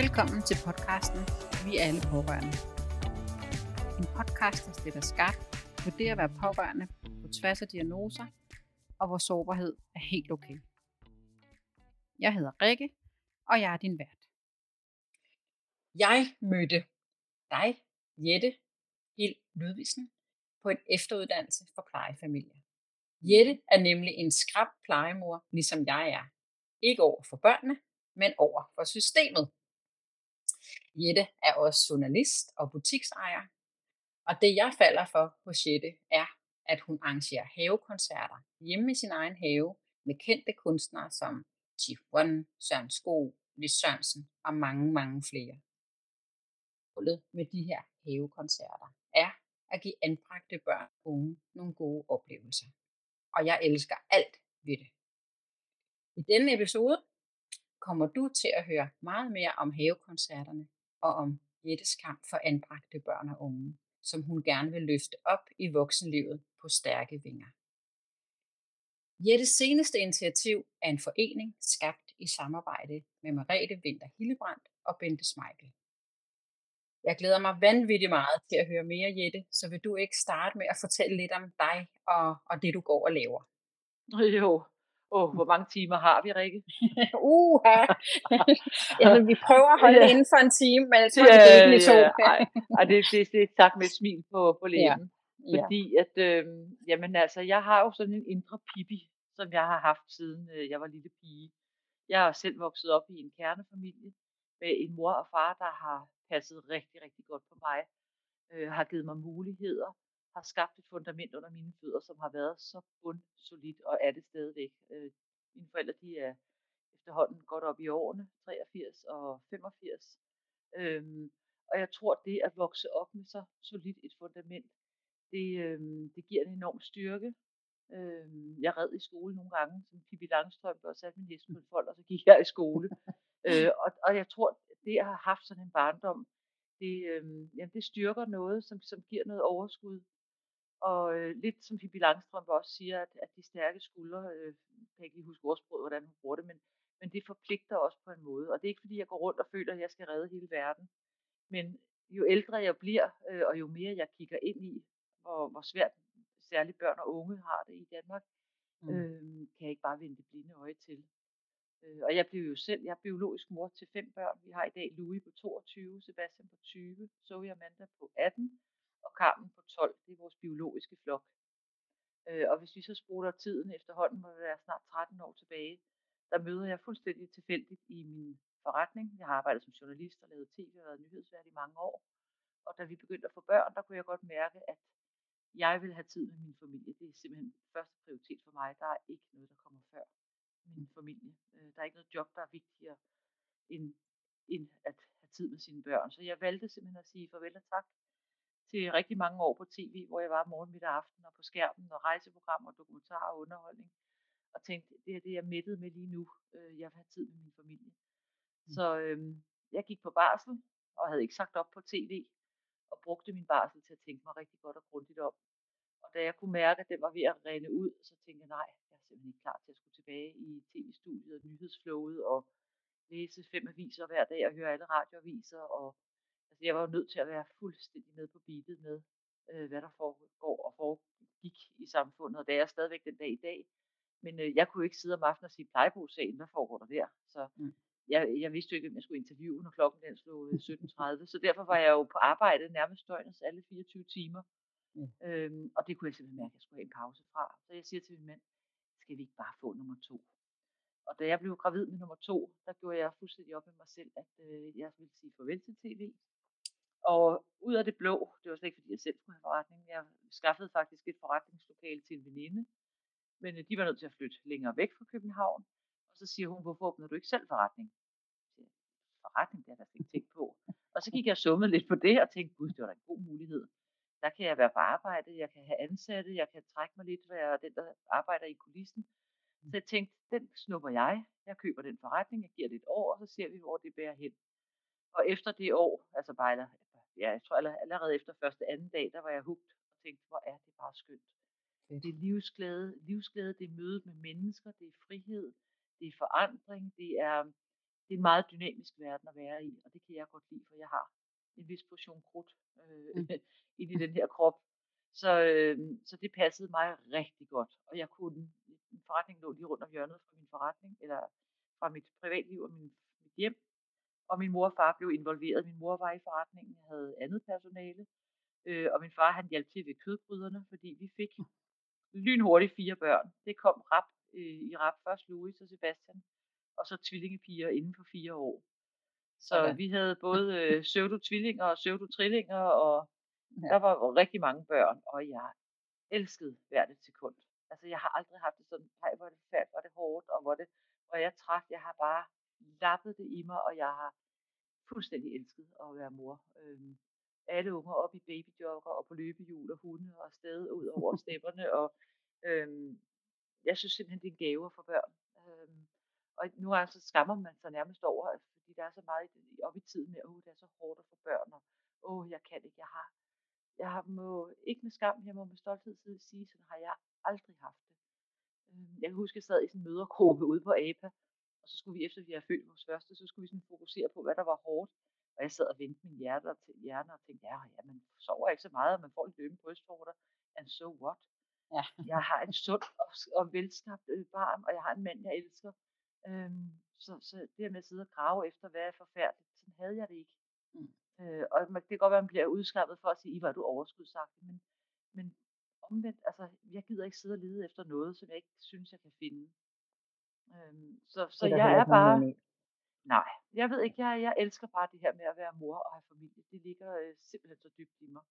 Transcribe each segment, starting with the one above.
Velkommen til podcasten Vi er alle pårørende. En podcast, der stiller skarpt på det at være pårørende på tværs af diagnoser, og hvor sårbarhed er helt okay. Jeg hedder Rikke, og jeg er din vært. Jeg mødte dig, Jette Hild Ludvigsen, på en efteruddannelse for plejefamilier. Jette er nemlig en skrab plejemor, ligesom jeg er. Ikke over for børnene, men over for systemet. Jette er også journalist og butiksejer, og det jeg falder for hos Jette er, at hun arrangerer havekoncerter hjemme i sin egen have med kendte kunstnere som Chief One, Søren Sko, Lis Sørensen og mange, mange flere. Målet med de her havekoncerter er at give anbragte børn og unge nogle gode oplevelser. Og jeg elsker alt ved det. I denne episode kommer du til at høre meget mere om havekoncerterne og om Jettes kamp for anbragte børn og unge, som hun gerne vil løfte op i voksenlivet på stærke vinger. Jettes seneste initiativ er en forening skabt i samarbejde med Marete Vinter Hillebrandt og Bente Smeichel. Jeg glæder mig vanvittigt meget til at høre mere, Jette, så vil du ikke starte med at fortælle lidt om dig og, og det, du går og laver? Jo, Åh, oh, hvor mange timer har vi, Rikke? Uha! Jamen, vi prøver at holde det inden for en time, men jeg tror, ja, det er ikke to. ja, ej, det, det, det er sagt med et smil på, på læben. Ja. Ja. Fordi at, øh, jamen altså, jeg har jo sådan en indre pipi, som jeg har haft siden øh, jeg var lille pige. Jeg er selv vokset op i en kernefamilie med en mor og far, der har passet rigtig, rigtig godt på mig. Øh, har givet mig muligheder, har skabt et fundament under mine fødder, som har været så bundsolidt og er det stadigvæk. Øh, mine forældre de er efterhånden godt op i årene, 83 og 85. Øhm, og jeg tror, det at vokse op med så solidt et fundament, det, øhm, det giver en enorm styrke. Øhm, jeg red i skole nogle gange, som Pippi Langstrømpe, og satte min hest på en fold, og så gik jeg i skole. øh, og, og jeg tror, det at have haft sådan en barndom, det, øhm, jamen, det styrker noget, som, som giver noget overskud. Og øh, lidt som Pippi Langstrøm også siger, at, at de stærke skuldre, øh, jeg kan ikke lige huske ordsproget, hvordan hun bruger det, men, men det forpligter også på en måde. Og det er ikke fordi, jeg går rundt og føler, at jeg skal redde hele verden. Men jo ældre jeg bliver, øh, og jo mere jeg kigger ind i, hvor, hvor svært særligt børn og unge har det i Danmark, mm. øh, kan jeg ikke bare vende det blinde øje til. Øh, og jeg blev jo selv, jeg er biologisk mor til fem børn. Vi har i dag Louis på 22, Sebastian på 20, Zoe og Amanda på 18, og Carmen på 12. Det er vores biologiske flok. Øh, og hvis vi så spoler tiden efterhånden, må det være snart 13 år tilbage, der møder jeg fuldstændig tilfældigt i min forretning. Jeg har arbejdet som journalist og lavet tv og været nyhedsvært i mange år. Og da vi begyndte at få børn, der kunne jeg godt mærke, at jeg vil have tid med min familie. Det er simpelthen første prioritet for mig. Der er ikke noget, der kommer før min familie. Øh, der er ikke noget job, der er vigtigere end, end at have tid med sine børn. Så jeg valgte simpelthen at sige farvel og tak til rigtig mange år på tv, hvor jeg var morgen, middag aften og på skærmen og rejseprogrammer, dokumentar og underholdning. Og tænkte, det er det, jeg mættet med lige nu. Øh, jeg vil have tid med min familie. Mm. Så øhm, jeg gik på barsel og havde ikke sagt op på tv og brugte min barsel til at tænke mig rigtig godt og grundigt om. Og da jeg kunne mærke, at den var ved at rende ud, så tænkte jeg, nej, jeg er simpelthen ikke klar til at skulle tilbage i tv-studiet og nyhedsflowet og læse fem aviser hver dag og høre alle radioaviser og Altså jeg var jo nødt til at være fuldstændig med på beatet med, øh, hvad der foregår og foregik i samfundet, og det er jeg stadigvæk den dag i dag. Men øh, jeg kunne jo ikke sidde om aftenen og sige plejebogssagen, hvad foregår der der? Så mm. jeg, jeg vidste jo ikke, hvem jeg skulle interviewe, når klokken den slog 17.30. så derfor var jeg jo på arbejde nærmest døgnets alle 24 timer. Mm. Øhm, og det kunne jeg simpelthen mærke, at jeg skulle have en pause fra. Så jeg siger til min mand, skal vi ikke bare få nummer to? Og da jeg blev gravid med nummer to, der gjorde jeg fuldstændig op med mig selv, at øh, jeg ville sige farvel til tv. Og ud af det blå, det var slet ikke fordi jeg selv skulle have forretning, jeg skaffede faktisk et forretningslokale til en veninde, men øh, de var nødt til at flytte længere væk fra København. Og så siger hun, hvorfor åbner du ikke selv forretning? forretning, det har jeg da ikke tænkt på. Og så gik jeg summet lidt på det og tænkte, gud, det var da en god mulighed. Der kan jeg være på arbejde, jeg kan have ansatte, jeg kan trække mig lidt, være den, der arbejder i kulissen. Så jeg tænkte, den snupper jeg. Jeg køber den forretning, jeg giver det et år, og så ser vi, hvor det bærer hen. Og efter det år, altså bare ja, jeg tror allerede efter første anden dag, der var jeg hugt og tænkte, hvor er det bare skønt. Det er livsglæde, livsglæde, det er mødet med mennesker, det er frihed, det er forandring, det er, det er en meget dynamisk verden at være i, og det kan jeg godt lide, for jeg har en vis portion krudt øh, mm. ind i den her krop. Så, øh, så det passede mig rigtig godt, og jeg kunne, min forretning lå lige rundt om hjørnet fra min forretning, eller fra mit privatliv og min, mit hjem, og min mor og far blev involveret. Min mor var i forretningen, jeg havde andet personale, øh, og min far han hjalp til ved kødbryderne, fordi vi fik lynhurtigt fire børn. Det kom rap øh, i rap. Først Louis og Sebastian, og så tvillingepiger inden for fire år. Så ja. vi havde både øh, pseudo-tvillinger og pseudo-trillinger, og ja. der var rigtig mange børn, og jeg elskede hvert et sekund. Altså, jeg har aldrig haft det sådan, nej, hvor er det færdigt, hvor er det hårdt, og hvor, det, hvor jeg træt. Jeg har bare lappet det i mig, og jeg har fuldstændig elsket at være mor. Øhm, alle unger op i babyjogger og på løbehjul og hunde og afsted ud over stepperne. Og øhm, jeg synes simpelthen, det er en gave for børn. Øhm, og nu er så skammer man sig nærmest over, altså, fordi der er så meget op i tiden med, at oh, det er så hårdt at få børn, og åh, oh, jeg kan ikke, jeg har, jeg har må, ikke med skam, jeg må med stolthed sige, sådan har jeg aldrig haft det. Øhm, jeg kan huske, at jeg sad i sådan en mødergruppe ude på APA, og så skulle vi, efter vi havde født vores første, så skulle vi sådan fokusere på, hvad der var hårdt. Og jeg sad og vendte min hjerte til hjerne og tænkte, ja, ja, man sover ikke så meget, og man får lidt løbende brystvorter. And so what? Ja. Jeg har en sund og, og velskabt øh, barn, og jeg har en mand, jeg elsker. Øhm, så, så det her med at sidde og grave efter, hvad er forfærdeligt, sådan havde jeg det ikke. Mm. Øh, og det kan godt være, at man bliver udskammet for at sige, I var du overskudsagtig, men, men omvendt, altså, jeg gider ikke sidde og lede efter noget, som jeg ikke synes, jeg kan finde. Øhm, så så jeg er bare... Nej, jeg ved ikke, jeg, jeg elsker bare det her med at være mor og have familie. Det ligger øh, simpelthen så dybt i mig.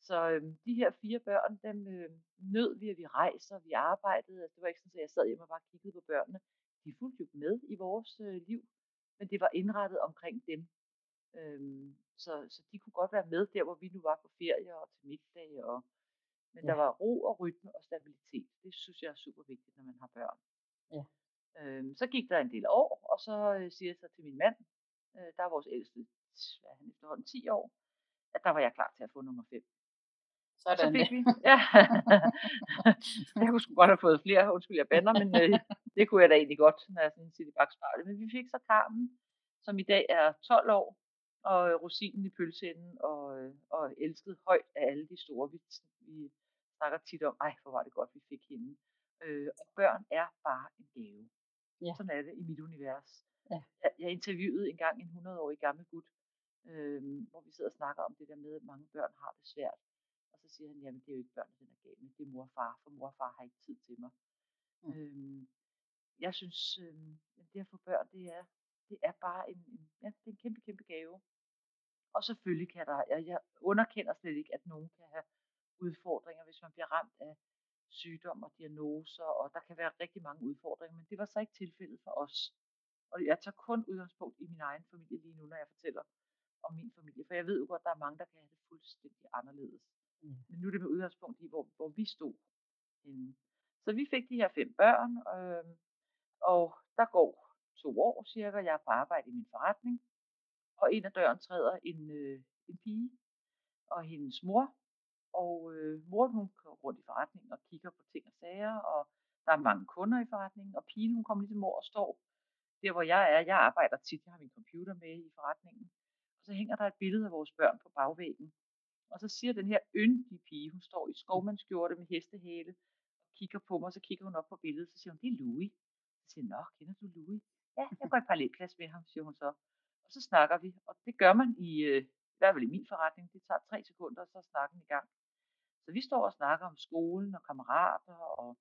Så øh, de her fire børn, dem øh, nød vi, at vi rejser, vi arbejdede. Altså, det var ikke sådan, at jeg sad hjemme og bare kiggede på børnene. De fulgte jo med i vores øh, liv, men det var indrettet omkring dem. Øhm, så, så de kunne godt være med der, hvor vi nu var på ferie og til middag. Og, men ja. der var ro og rytme og stabilitet. Det synes jeg er super vigtigt, når man har børn. Ja. Øhm, så gik der en del år, og så øh, siger jeg så til min mand, øh, der er vores ældste, hvad er han efterhånden 10 år, at der var jeg klar til at få nummer 5. Sådan så fik vi, ja. jeg kunne sgu godt have fået flere, undskyld jeg bander, men øh, det kunne jeg da egentlig godt, når jeg sådan siger i bagspejlet. Men vi fik så Carmen, som i dag er 12 år, og øh, rosinen i pølseenden, og, øh, og elsket højt af alle de store. Vi, vi snakker tit om, ej, hvor var det godt, vi fik hende. Øh, og børn er bare en gave. Ja. Sådan er det i mit univers. Ja. Jeg, jeg interviewede engang en 100-årig gammel gut, øh, hvor vi sidder og snakker om det der med, at mange børn har det svært. Og så siger han, jamen det er jo ikke børn, den er gal med, det er mor og far, for mor og far har ikke tid til mig. Mm. Øh, jeg synes, øh, det at få børn, det er, det er bare en, en, ja, det er en kæmpe, kæmpe gave. Og selvfølgelig kan der, jeg, jeg underkender slet ikke, at nogen kan have udfordringer, hvis man bliver ramt af sygdom og diagnoser, og der kan være rigtig mange udfordringer, men det var så ikke tilfældet for os. Og jeg tager kun udgangspunkt i min egen familie lige nu, når jeg fortæller om min familie, for jeg ved jo godt, at der er mange, der kan have det fuldstændig anderledes. Mm. Men nu er det med udgangspunkt i, hvor, hvor vi stod henne. Så vi fik de her fem børn, øh, og der går to år cirka, jeg er på arbejde i min forretning, og ind ad døren træder en, øh, en pige og hendes mor, og øh, mor hun går rundt i forretningen og kigger på ting og sager, og der er mange kunder i forretningen, og pigen hun kommer ligesom over og står der, hvor jeg er. Jeg arbejder tit, jeg har min computer med i forretningen. Og så hænger der et billede af vores børn på bagvæggen. Og så siger den her yndige pige, hun står i skovmandskjorte med hestehale, og kigger på mig, og så kigger hun op på billedet, så siger hun, det er Louis. Så siger nå, kender du Louis? Ja, jeg går i parallelklasse med ham, siger hun så. Og så snakker vi, og det gør man i, øh, i hvert fald i min forretning, det tager tre sekunder, og så er snakken i gang. Så vi står og snakker om skolen og kammerater, og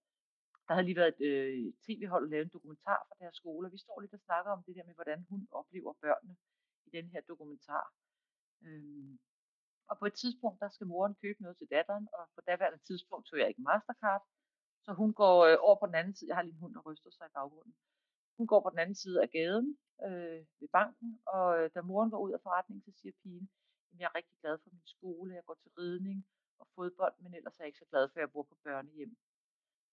der havde lige været et øh, tv-hold, der lavede en dokumentar fra deres skole, og vi står lidt og snakker om det der med, hvordan hun oplever børnene i den her dokumentar. Øhm, og på et tidspunkt, der skal moren købe noget til datteren, og på daværende tidspunkt tog jeg ikke Mastercard, så hun går øh, over på den anden side, jeg har lige en hund, der ryster sig i baggrunden. Hun går på den anden side af gaden øh, ved banken, og øh, da moren går ud af forretningen, så siger pigen, at jeg er rigtig glad for min skole, jeg går til ridning, og fodbold, men ellers er jeg ikke så glad for, at jeg bor på børnehjem.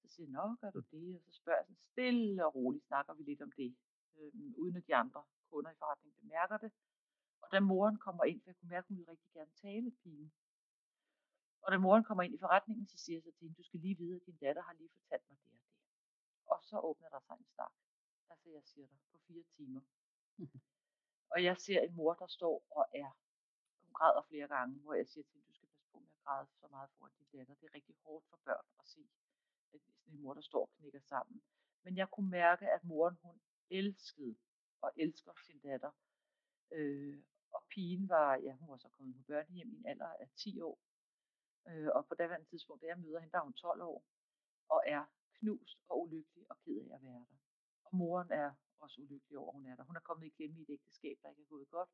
Så siger jeg, nå, gør du det? Og så spørger jeg sådan stille og roligt, snakker vi lidt om det, øh, uden at de andre kunder i forretningen bemærker det. Og da moren kommer ind, for jeg kunne mærke, at hun ville rigtig gerne tale pigen. Og da moren kommer ind i forretningen, så siger jeg så til hende, du skal lige vide, at din datter har lige fortalt mig det og det. Og så åbner der sig en snak. Altså jeg siger dig, på fire timer. Mm-hmm. Og jeg ser en mor, der står og er, hun græder flere gange, hvor jeg siger til hende, du græde så meget foran din datter. Det er rigtig hårdt for børn at se, at sådan en mor, der står og knækker sammen. Men jeg kunne mærke, at moren, hun elskede og elsker sin datter. Øh, og pigen var, ja, hun var så kommet på børnehjem i en alder af 10 år. Øh, og på daværende tidspunkt, da jeg møder hende, der er hun 12 år, og er knust og ulykkelig og ked af at være der. Og moren er også ulykkelig over, at hun er der. Hun er kommet i klemme i et ægteskab, der ikke er gået godt.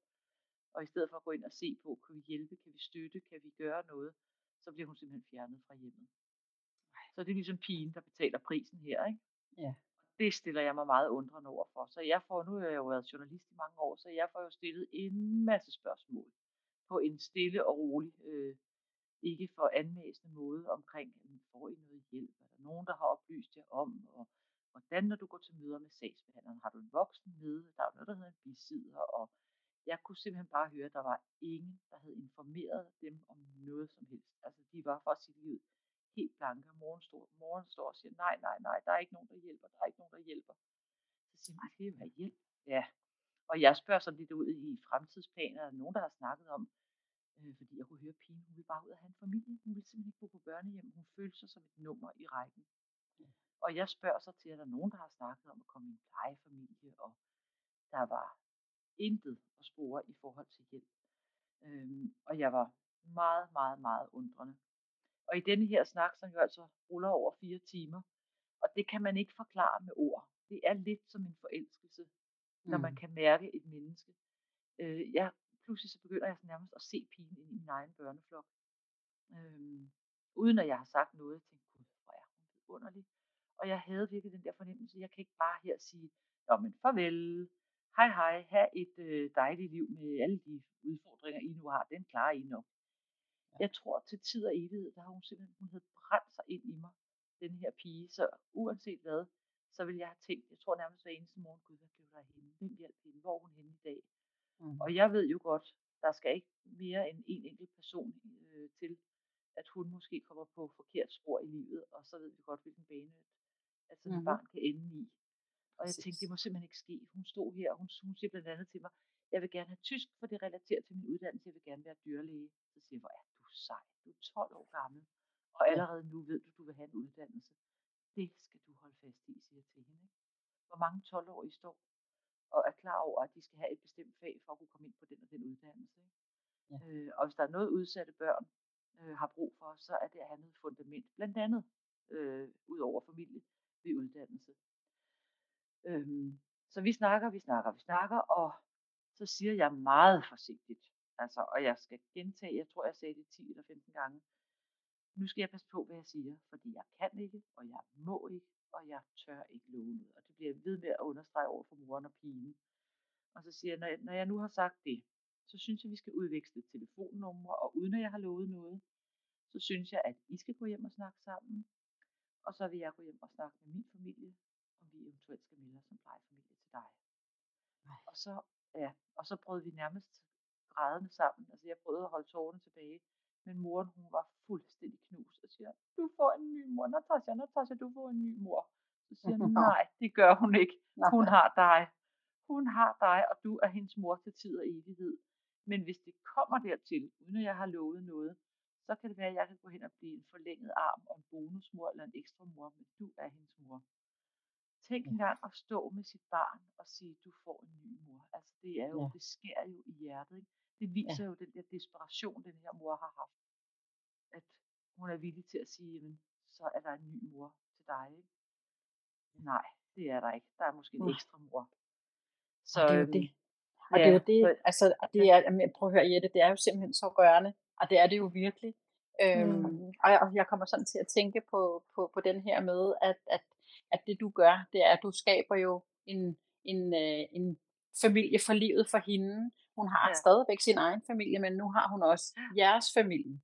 Og i stedet for at gå ind og se på, kan vi hjælpe, kan vi støtte, kan vi gøre noget, så bliver hun simpelthen fjernet fra hjemmet. Så det er ligesom pigen, der betaler prisen her, ikke? Ja. Det stiller jeg mig meget undrende over for. Så jeg får, nu har jeg jo været journalist i mange år, så jeg får jo stillet en masse spørgsmål på en stille og rolig, øh, ikke for anmæsende måde omkring, får I noget hjælp? Er der nogen, der har oplyst jer om? Og hvordan, når du går til møder med sagsbehandleren, har du en voksen med? Der er noget, der hedder en bisidder, og jeg kunne simpelthen bare høre, at der var ingen, der havde informeret dem om noget som helst. Altså, de var for sige ud helt blanke, og moren står, moren står og siger, nej, nej, nej, der er ikke nogen, der hjælper, der er ikke nogen, der hjælper. Så siger man, det er hjælp. Ja. Og jeg spørger sådan lidt ud i fremtidsplaner, er der nogen, der har snakket om, øh, fordi jeg kunne høre, at pigen, hun ville bare ud og have en familie. Hun ville simpelthen ikke bo på børnehjem. Hun følte sig som et nummer i rækken. Og jeg spørger så til, at der er nogen, der har snakket om at komme i en plejefamilie, og der var intet at spore i forhold til hjælp. Øhm, og jeg var meget, meget, meget undrende. Og i denne her snak, som jo altså ruller over fire timer, og det kan man ikke forklare med ord. Det er lidt som en forelskelse, når man mm. kan mærke et menneske. Øh, jeg, pludselig så begynder jeg nærmest at se pigen i min egen børneflok. Øhm, uden at jeg har sagt noget. Jeg tænkte, gud, hvor er hun underlig. Og jeg havde virkelig den der fornemmelse, jeg kan ikke bare her sige, Nå, men farvel, hej hej, have et øh, dejligt liv med alle de udfordringer, I nu har, den klarer I nok. Jeg tror til tid og evighed, der har hun simpelthen, hun havde brændt sig ind i mig, den her pige, så uanset hvad, så vil jeg have tænkt, jeg tror nærmest hver eneste morgen, gud, hvad blev der hende? Hvem hjalp hende? Hvor hun henne i dag? Mm. Og jeg ved jo godt, der skal ikke mere end en enkelt person øh, til, at hun måske kommer på forkert spor i livet, og så ved vi godt, hvilken bane at sådan mm. barn kan ende i. Og jeg tænkte, det må simpelthen ikke ske. Hun stod her, og hun, hun siger blandt andet til mig, jeg vil gerne have tysk, for det relaterer til min uddannelse, jeg vil gerne være dyrlæge. Så siger jeg, hvor er du sej, du er 12 år gammel, og allerede nu ved du, du vil have en uddannelse. Det skal du holde fast i, siger jeg til hende. Hvor mange 12-årige står og er klar over, at de skal have et bestemt fag for at kunne komme ind på den og den uddannelse. Ja. Øh, og hvis der er noget udsatte børn øh, har brug for, så er det at have noget fundament, blandt andet øh, ud over familie, ved uddannelse. Øhm, så vi snakker, vi snakker, vi snakker, og så siger jeg meget forsigtigt, altså, og jeg skal gentage, jeg tror jeg sagde det 10 eller 15 gange, nu skal jeg passe på, hvad jeg siger, fordi jeg kan ikke, og jeg må ikke, og jeg tør ikke love noget. Og det bliver jeg ved med at understrege over for moren og pigen. Og så siger jeg, når jeg, når jeg nu har sagt det, så synes jeg, vi skal udveksle telefonnumre, og uden at jeg har lovet noget, så synes jeg, at I skal gå hjem og snakke sammen, og så vil jeg gå hjem og snakke med min familie, vi eventuelt skal melde os som plejefamilie til dig. Nej. Og så, ja, og så prøvede vi nærmest grædende sammen. Altså jeg prøvede at holde tårerne tilbage, men moren hun var fuldstændig knust og siger, du får en ny mor, Natasha, Natasha, du får en ny mor. Så siger hun, nej, det gør hun ikke. Hun har dig. Hun har dig, og du er hendes mor til tid og evighed. Men hvis det kommer dertil, uden at jeg har lovet noget, så kan det være, at jeg kan gå hen og blive en forlænget arm og en bonusmor eller en ekstra mor, men du er hendes mor. Tænk engang at stå med sit barn og sige, du får en ny mor. Altså det er jo, ja. det sker jo i hjertet. Ikke? Det viser ja. jo den der desperation, den her mor har haft. At hun er villig til at sige, jamen, så er der en ny mor til dig. Ikke? Nej, det er der ikke. Der er måske en ekstra mor. Så, og det er jo øhm, det. Og ja, det er jo det, altså, det er, jamen, prøv at høre Jette, det er jo simpelthen så rørende, og det er det jo virkelig. Øhm, mm. og, jeg, og jeg kommer sådan til at tænke på, på, på den her med, at, at, at det du gør, det er, at du skaber jo en, en, øh, en familie for livet for hende. Hun har ja. stadigvæk sin egen familie, men nu har hun også jeres familie.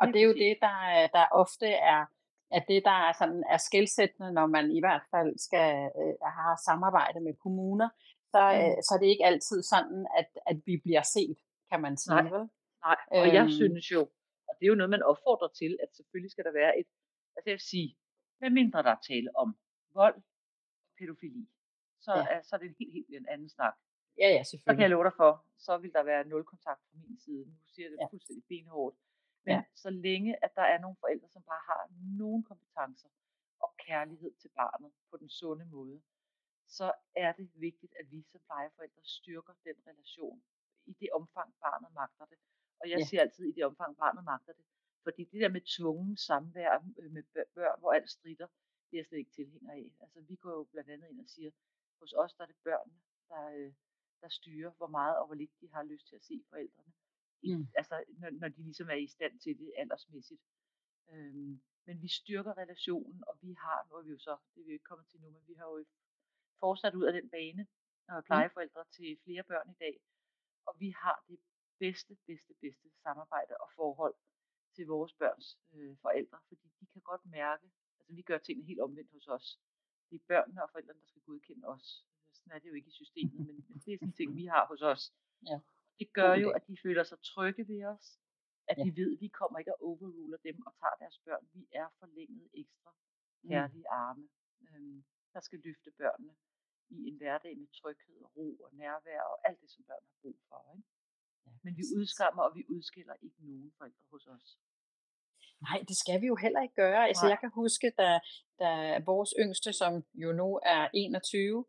Og det er jo det, der, der ofte er, at det, der er, sådan, er skældsættende, når man i hvert fald skal øh, have samarbejde med kommuner, så, mm. øh, så er det ikke altid sådan, at, at vi bliver set, kan man sige. Nej, Nej. og øhm, jeg synes jo, og det er jo noget, man opfordrer til, at selvfølgelig skal der være et, altså jeg vil sige, hvad mindre der er tale om vold og pædofili, så, ja. er, så er det en helt, helt en anden snak. Ja, ja, så kan jeg love dig for, så vil der være nul kontakt fra min side. Nu siger jeg det Ja. fuldstændig benhårdt. Men Ja. så længe, at der er nogle forældre, som bare har nogle kompetencer og kærlighed til barnet på den sunde måde, så er det vigtigt, at vi som plejeforældre styrker den relation i det omfang, barnet magter det. Og jeg Ja. siger altid i det omfang, barnet magter det. Fordi det der med tvungen samvær øh, med bør- børn, hvor alt strider, det er jeg slet ikke tilhænger af. Altså vi går jo blandt andet ind og siger, hos os der er det børnene, der, øh, der styrer, hvor meget og hvor lidt de har lyst til at se forældrene. Mm. Altså når, når de ligesom er i stand til det aldersmæssigt. Øhm, men vi styrker relationen, og vi har, nu er vi jo så, det er vi jo ikke kommet til nu, men vi har jo fortsat ud af den bane, og er plejeforældre til flere børn i dag. Og vi har det bedste, bedste, bedste samarbejde og forhold til vores børns øh, forældre, fordi de kan godt mærke, altså vi gør tingene helt omvendt hos os. Det er børnene og forældrene, der skal godkende os. Sådan er det jo ikke i systemet, men, men det er sådan en ting, vi har hos os. Ja. Det gør jo, at de føler sig trygge ved os, at Ja. de ved, at vi kommer ikke og overruler dem og tager deres børn. Vi er forlænget ekstra kærlige arme, øhm, der skal løfte børnene i en hverdag med tryghed og ro og nærvær og alt det, som børn har brug for. Ikke? Ja, Men vi udskammer og vi udskiller ikke nogen forældre hos os. Nej, det skal vi jo heller ikke gøre. Altså, Nej. jeg kan huske, da, da vores yngste, som jo nu er 21,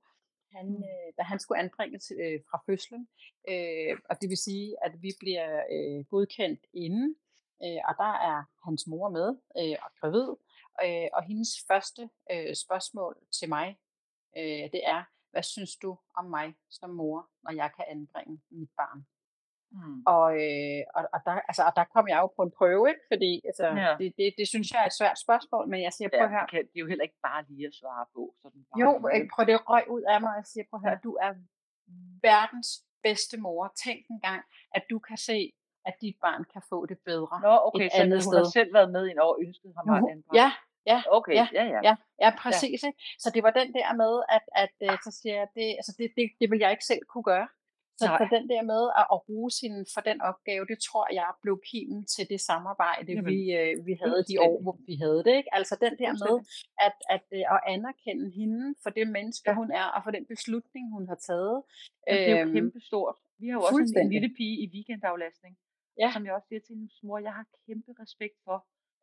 han, Mm. øh, da han skulle anbringes øh, fra fødslen, øh, og det vil sige, at vi bliver øh, godkendt inden, øh, og der er hans mor med øh, og gravid, øh, og hendes første øh, spørgsmål til mig, øh, det er, hvad synes du om mig som mor, når jeg kan anbringe mit barn? Mm. Og, øh, og, og, der, altså, og der kom jeg jo på en prøve, ikke? fordi altså, Ja. det, det, det synes jeg er et svært spørgsmål, men jeg siger, prøv Ja, det, kan, det er jo heller ikke bare lige at svare på. Sådan bare jo, øh, prøv det røg ud af mig, og jeg siger, prøv at høre, du er verdens bedste mor. Tænk engang, at du kan se, at dit barn kan få det bedre Nå, okay, et så andet hun har sted. selv været med ind over ønsket ham at anbragt. ja, ja, Okay, ja, ja, ja. ja, ja, præcis. Ikke? Så det var den der med, at, at øh, så siger jeg, det, altså det, det, det vil jeg ikke selv kunne gøre. Så, Nej. så den der med at, at ruse hende for den opgave, det tror jeg blev kimen til det samarbejde, Jamen, vi, øh, vi havde de år, hvor vi havde det. Ikke? Altså den der med Fuldstændig. at, at, øh, at anerkende hende for det menneske, Ja. hun er, og for den beslutning, hun har taget. Men det er jo Øhm, kæmpe stort. Vi har jo også en, lille pige i weekendaflastning, Ja. som jeg også siger til hendes mor, jeg har kæmpe respekt for,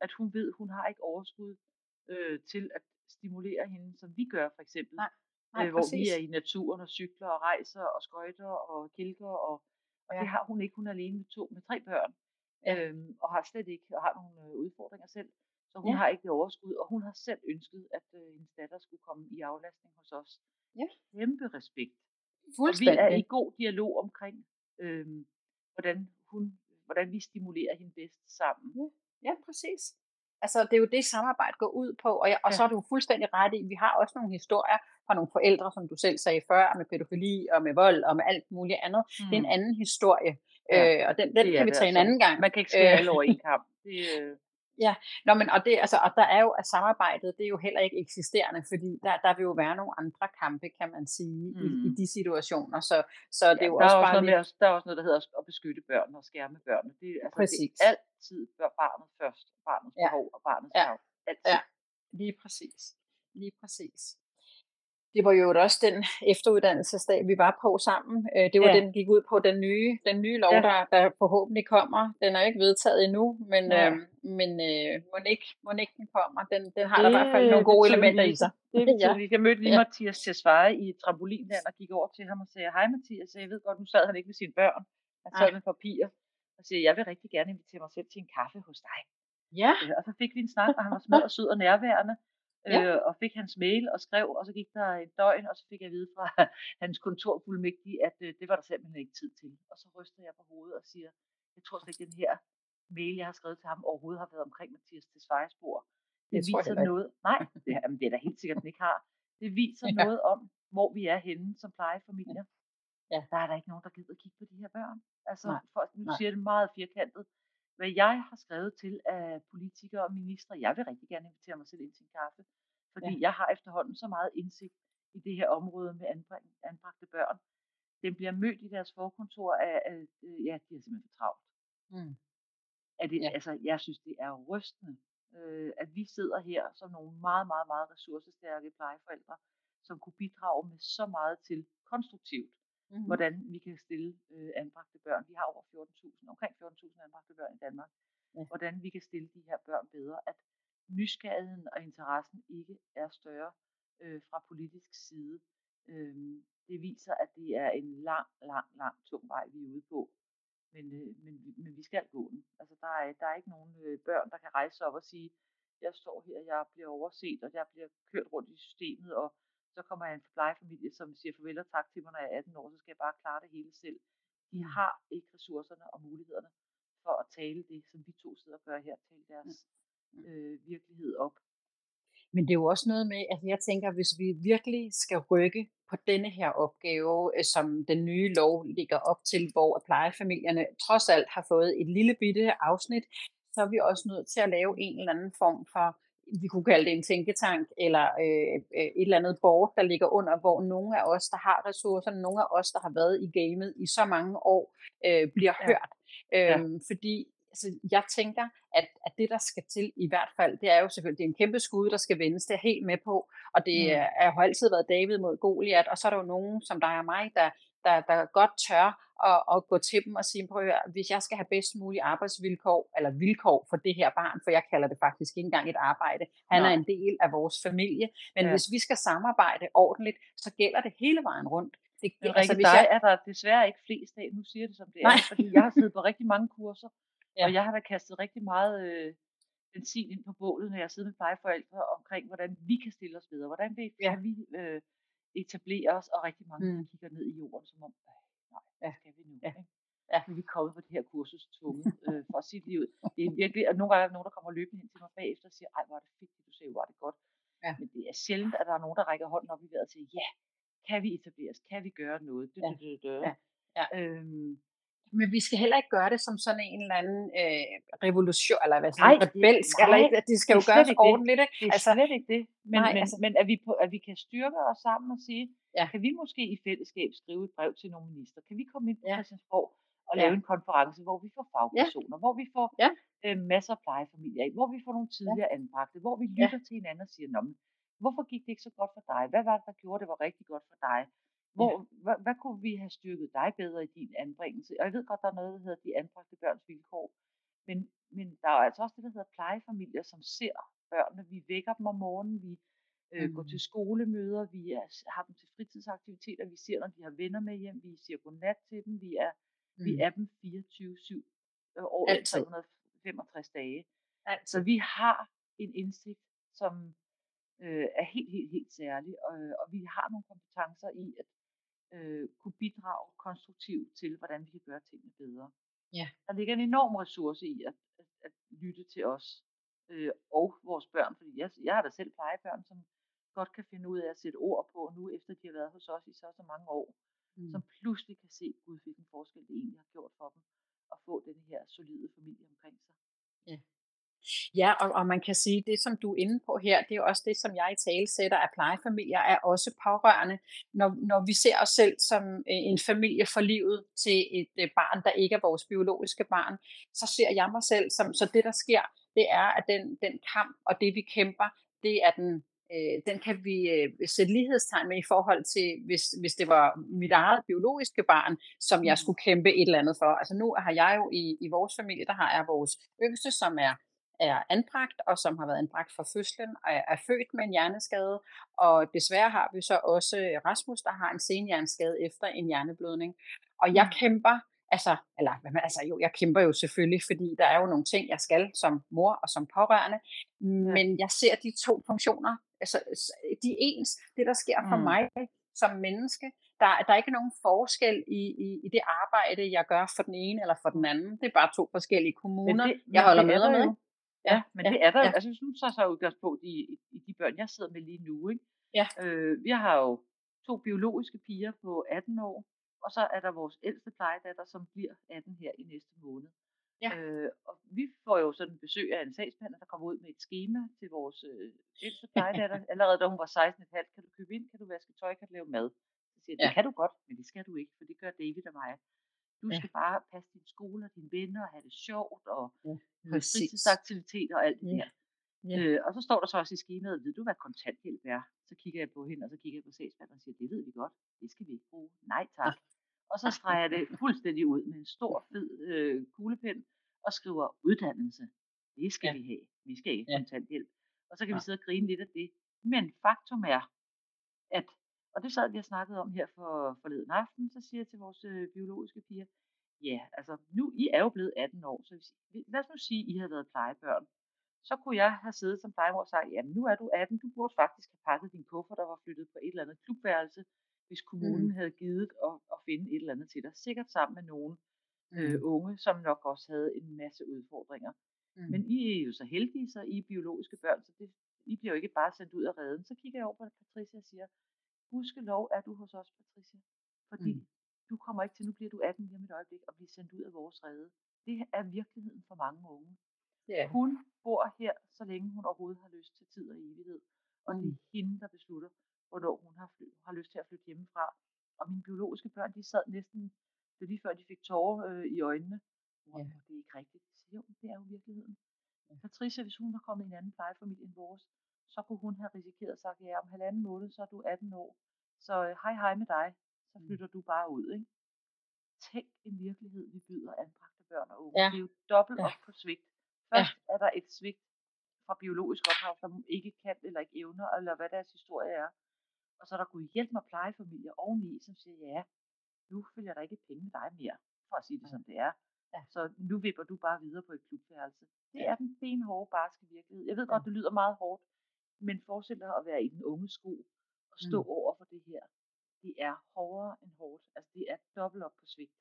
at hun ved, hun har ikke overskud øh, til at stimulere hende, som vi gør for eksempel. Nej, nej, øh, hvor vi præcis. er i naturen og cykler og rejser og skøjter og kælker, og, og Ja. det har hun ikke. Hun er alene med to, med tre børn, Ja. øhm, og har slet ikke, og har nogle øh, udfordringer selv. Så hun Ja. har ikke det overskud, og hun har selv ønsket, at øh, hendes datter skulle komme i aflastning hos os. Ja. Kæmpe respekt. Og vi er i god dialog omkring, øhm, hvordan, hun, hvordan vi stimulerer hende bedst sammen. Ja, præcis. Altså, det er jo det samarbejde går ud på, og, jeg, og Ja. så er du fuldstændig ret i, vi har også nogle historier fra nogle forældre, som du selv sagde før, med pædofili og med vold og med alt muligt andet. Mm. Det er en anden historie, Ja, øh, og den, den det kan vi tage en anden gang. Man kan ikke skære Øh, alle over en kamp. Det, øh, Nå, men, og, det, altså, og der er jo, at samarbejdet, det er jo heller ikke eksisterende, fordi der, der vil jo være nogle andre kampe, kan man sige, mm. i, i Mm. de situationer. Så, så det er jo der, også er også bare noget med, at- der er også noget, der hedder at beskytte børn og skærme børnene. Det, altså, Præcis. det er altid bør barnet først. Barnets Ja. behov og barnets Ja. Altid. Ja, lige præcis. Lige præcis. Det var jo også den efteruddannelsesdag, vi var på sammen. Øh, Det var Ja. ja. den, gik ud på den nye, den nye lov, Ja. der, der forhåbentlig kommer. Den er jo ikke vedtaget endnu, men, Nej. øh, men øh, må, ikke, må ikke den kommer. Den, den har der i hvert fald Det nogle gode tiden elementer i sig. Det vil Ja. Jeg mødte lige Ja. Mathias Tesfaye i trampolinland og gik over til ham og sagde, hej Mathias, jeg ved godt, nu sad han ikke med sine børn. Han sad Nej. med papirer og siger, jeg vil rigtig gerne invitere mig selv til en kaffe hos dig. Ja, Øh, og så fik vi en snak, og han var smed og sød og nærværende. Ja. Øh, og fik hans mail og skrev, og så gik der et døgn, og så fik jeg at vide fra hans kontorfuldmægtige, at øh, det var der simpelthen ikke tid til. Og så ryster jeg på hovedet og siger, jeg tror slet ikke, den her mail, jeg har skrevet til ham, overhovedet har været omkring Mathias Tesfayes bord. Det, Det viser noget, nej, det, jamen, det er da helt sikkert, den ikke har. Det viser Ja. noget om, hvor vi er henne som plejefamilier. Ja. Der er der ikke nogen, der gider kigge på de her børn. Altså, Nej, for, nu nej. siger det meget firkantet. Hvad jeg har skrevet til af politikere og ministre, jeg vil rigtig gerne invitere mig selv ind til en kaffe. Fordi Ja. jeg har efterhånden så meget indsigt i det her område med anbrag, anbragte børn. Den bliver mødt i deres forkontor af, af øh, ja, de er simpelthen for travlt. Mm. Er det, Ja. altså, jeg synes, det er rystende, øh, at vi sidder her som nogle meget, meget, meget ressourcestærke plejeforældre, som kunne bidrage med så meget til konstruktivt mm. hvordan vi kan stille øh, anbragte børn. Vi har over 14.000, omkring 14.000 anbragte børn i Danmark. Ja. Hvordan vi kan stille de her børn bedre. At nysgerrigheden og interessen ikke er større øh, fra politisk side. Øh, det viser, at det er en lang, lang, lang, tung vej, vi er ude på. Men, øh, men, men vi skal gå den. Altså, der, er, der er ikke nogen øh, børn, der kan rejse op og sige, jeg står her, jeg bliver overset, og jeg bliver kørt rundt i systemet, og så kommer jeg en plejefamilie, som siger farvel og tak til mig, når jeg er 18 år, så skal jeg bare klare det hele selv. De mm. har ikke ressourcerne og mulighederne for at tale det, som vi to sidder og gør her, tale deres øh, virkelighed op. Men det er jo også noget med, at jeg tænker, hvis vi virkelig skal rykke på denne her opgave, øh, som den nye lov ligger op til, hvor plejefamilierne trods alt har fået et lille bitte afsnit, så er vi også nødt til at lave en eller anden form for vi kunne kalde det en tænketank, eller øh, øh, et eller andet board, der ligger under, hvor nogle af os, der har ressourcerne, nogle af os, der har været i gamet i så mange år, øh, bliver ja. hørt. Øhm, ja. Fordi altså, jeg tænker, at, at det, der skal til i hvert fald, det er jo selvfølgelig, det er en kæmpe skud, der skal vendes, det er helt med på, og det mm. er, har altid været David mod Goliat, og så er der jo nogen, som dig og mig, der, der, der godt tør og, og gå til dem og sige, prøv at høre, hvis jeg skal have bedst mulige arbejdsvilkår, eller vilkår for det her barn, for jeg kalder det faktisk ikke engang et arbejde, han Nej. er en del af vores familie, men ja. hvis vi skal samarbejde ordentligt, så gælder det hele vejen rundt. Det, men altså, hvis dig jeg... er der desværre ikke flest af, nu siger det som det Nej. er, fordi jeg har siddet på rigtig mange kurser, ja. og jeg har da kastet rigtig meget øh, benzin ind på bålet, når jeg sidder med plejeforældre omkring, hvordan vi kan stille os bedre, hvordan vi, ja. vi øh, etablere os, og rigtig mange mm. kigger ned i jorden, som om, hvad skal vi nu? Ja. Ikke? Ja. Vi er kommet på det her kursus tvunget øh, for sit liv. Det er virkelig, og nogle gange er der nogen, der kommer løbende hen til mig bagefter og siger, ej, hvor er det fedt, du siger, hvor er det godt. Ja. Men det er sjældent, at der er nogen, der rækker hånden op i vejret og siger, ja, kan vi etableres? Kan vi gøre noget? Det, ja. det, det, Ja. Ja. Øhm, men vi skal heller ikke gøre det som sådan en eller anden øh, revolution, eller hvad sådan, nej, rebelsk, nej, eller ikke, det skal det jo gøres ordentligt. Ikke? Det er altså, slet ikke det. Men, nej, men, altså, men at, vi på, at vi kan styrke os sammen og sige, ja. kan vi måske i fællesskab skrive et brev til nogle minister? Kan vi komme ind på ja. Christiansborg og lave ja. en konference, hvor vi får fagpersoner, ja. hvor vi får ja. øh, masser af plejefamilier hvor vi får nogle tidligere ja. anbragte, hvor vi lytter ja. til hinanden og siger, hvorfor gik det ikke så godt for dig? Hvad var det, der gjorde, det var rigtig godt for dig? Hvor, ja. hvad, hvad kunne vi have styrket dig bedre i din anbringelse? Og jeg ved godt, der er noget, der hedder de anbragte børns vilkår. Men, men der er altså også det, der hedder plejefamilier, som ser børnene. Vi vækker dem om morgenen, vi øh, mm. går til skolemøder, vi er, har dem til fritidsaktiviteter, vi ser, når de har venner med hjem, vi siger godnat til dem, vi er, mm. vi er dem 24-7 øh, år 365 dage. Altid. Så vi har en indsigt, som øh, er helt, helt, helt særlig, og, og vi har nogle kompetencer i at øh, kunne bidrage konstruktivt til, hvordan vi kan gøre tingene bedre. Ja. Der ligger en enorm ressource i at, at, at lytte til os øh, og vores børn, fordi jeg, jeg har da selv plejebørn, som godt kan finde ud af at sætte ord på nu, efter de har været hos os i så så mange år, mm. som pludselig kan se, gud, hvilken forskel det egentlig har gjort for dem, at få den her solide familie omkring sig. Ja. Ja, og, og man kan sige, det som du er inde på her, det er også det, som jeg i tale sætter, at plejefamilier er også pårørende. Når, når vi ser os selv som øh, en familie for livet til et øh, barn, der ikke er vores biologiske barn, så ser jeg mig selv som, så det der sker, det er, at den, den kamp og det vi kæmper, det er den øh, den kan vi øh, sætte lighedstegn med i forhold til, hvis, hvis det var mit eget biologiske barn, som jeg mm. skulle kæmpe et eller andet for. Altså nu har jeg jo i, i vores familie, der har jeg vores yngste, som er er anbragt, og som har været anbragt fra fødslen, og er, født med en hjerneskade. Og desværre har vi så også Rasmus, der har en senhjerneskade efter en hjerneblødning. Og jeg mm. kæmper, altså, eller altså jo, jeg kæmper jo selvfølgelig, fordi der er jo nogle ting, jeg skal som mor og som pårørende, men jeg ser de to funktioner, altså de ens, det der sker for mm. mig som menneske, der, der er ikke nogen forskel i, i, i det arbejde, jeg gør for den ene eller for den anden. Det er bare to forskellige kommuner, det, jeg holder med med. Ja, men ja, det er der ja. altså hvis nu så så udgangspunkt i, i, de børn, jeg sidder med lige nu, ikke? Ja. Øh, vi har jo to biologiske piger på 18 år, og så er der vores ældste plejedatter, som bliver 18 her i næste måned. Ja. Øh, og vi får jo sådan besøg af en sagsbehandler, der kommer ud med et schema til vores øh, ældste plejedatter. Allerede da hun var 16,5, kan du købe ind, kan du vaske tøj, kan du lave mad. Så siger jeg, det ja. kan du godt, men det skal du ikke, for det gør David og mig. Du ja. skal bare passe din skole og dine venner og have det sjovt og ja, fritidsaktiviteter og alt det ja. der. Ja. Øh, og så står der så også i skemaet, ved du hvad kontanthjælp er? Så kigger jeg på hende, og så kigger jeg på sagsbehandleren og siger, det ved vi godt, det skal vi ikke bruge. Nej tak. og så streger jeg det fuldstændig ud med en stor, fed øh, kuglepen, og skriver uddannelse. Det skal Ja. vi have. Vi skal ikke Ja. have kontanthjælp. Og så kan vi Nej. sidde og grine lidt af det. Men faktum er, at, og det sad vi og snakkede om her for forleden aften, så siger jeg til vores øh, biologiske piger, ja, altså nu, I er jo blevet 18 år, så hvis, vi- lad os nu sige, I har været plejebørn. Så kunne jeg have siddet som plejemor og sagt, jamen nu er du 18, du burde faktisk have pakket din kuffert og var flyttet på et eller andet klubværelse, hvis kommunen Mm. havde givet at, at finde et eller andet til dig. Sikkert sammen med nogen øh, Mm. unge, som nok også havde en masse udfordringer. Mm. Men I er jo så heldige, så I er biologiske børn, så det, I bliver jo ikke bare sendt ud af redden. Så kigger jeg over på Patricia og siger, lov er du hos os, Patricia. Fordi Mm. mm. du kommer ikke til, nu bliver du 18 lige om et øjeblik, og bliver sendt ud af vores rede. Det er virkeligheden for mange unge. Ja. Hun bor her, så længe hun overhovedet har lyst til tid og evighed. Og det er Mm. hende, der beslutter, hvornår hun har, fly, har lyst til at flytte hjemmefra. Og mine biologiske børn, de sad næsten, det var lige før de fik tårer øh, i øjnene. Ja. ja. det er ikke rigtigt. Så jo, det er jo virkeligheden. Patricia, hvis hun var kommet i en anden plejefamilie end vores, så kunne hun have risikeret at sagt, ja, om halvanden måned, så er du 18 år. Så øh, hej hej med dig, så Mm. flytter du bare ud. Ikke? Tænk en virkelighed, vi byder anbragte børn og unge. Ja. Det er jo dobbelt Ja. op på svigt. Først er der et svigt fra biologisk ophav, som ikke kan eller ikke evner, eller hvad deres historie er. Og så er der Gud hjælp mig plejefamilier oveni, som siger, ja, nu følger der ikke penge med dig mere, for at sige det Ja. som det er. Ja. Så nu vipper du bare videre på et klubværelse. Det Ja. er den benhårde, barske virkelighed. Jeg ved Ja. godt, det lyder meget hårdt, men forestil dig at være i den unge sko og stå Mm. over for det her. Det er hårdere end hårdt. Altså, det er dobbelt op på svigt.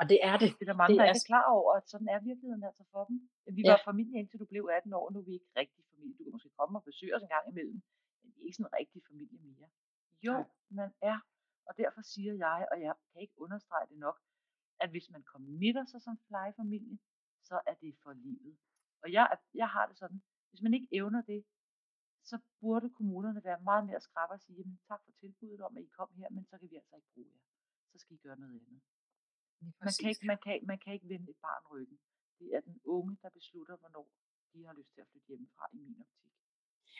Og det er det. Det er der mange, Det der er ikke er klar over, at sådan er virkeligheden altså for dem. Vi Ja. var familie indtil du blev 18 år, nu er vi ikke rigtig familie. Du kan måske komme og besøge os en gang imellem, men vi er ikke sådan en rigtig familie mere. Jo, Nej. man er. Og derfor siger jeg, og jeg kan ikke understrege det nok, at hvis man committer sig som plejefamilie, så er det for livet. Og jeg, jeg har det sådan, hvis man ikke evner det, så burde kommunerne være meget mere skrappe og sige, jamen tak for tilbuddet om, at I kom her, men så kan vi altså ikke bruge jer. Så skal I gøre noget andet. Man kan, ikke, man, kan, man kan ikke vende et barn ryggen. Det er den unge, der beslutter, hvornår de har lyst til at flytte hjemmefra i min optik.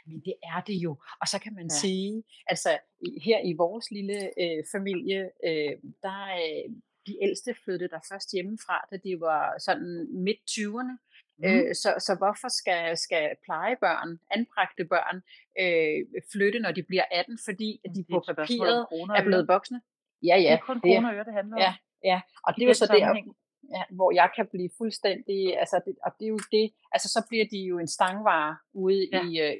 Men det er det jo. Og så kan man Ja. sige, altså her i vores lille øh, familie, øh, der øh, de ældste flyttede der først hjemmefra, da de var sådan midt 20'erne. Mm. Øh, så, så hvorfor skal, skal plejebørn, anbragte børn, øh, flytte, når de bliver 18, fordi de Det på papiret er blevet voksne? Ja, Det ja. er kun det er- kroner og øre, det handler om. Ja, ja. Og I det er jo så der, sammenhæng. ja, hvor jeg kan blive fuldstændig, altså det, og det er jo det, altså så bliver de jo en stangvare ude Ja. i øh,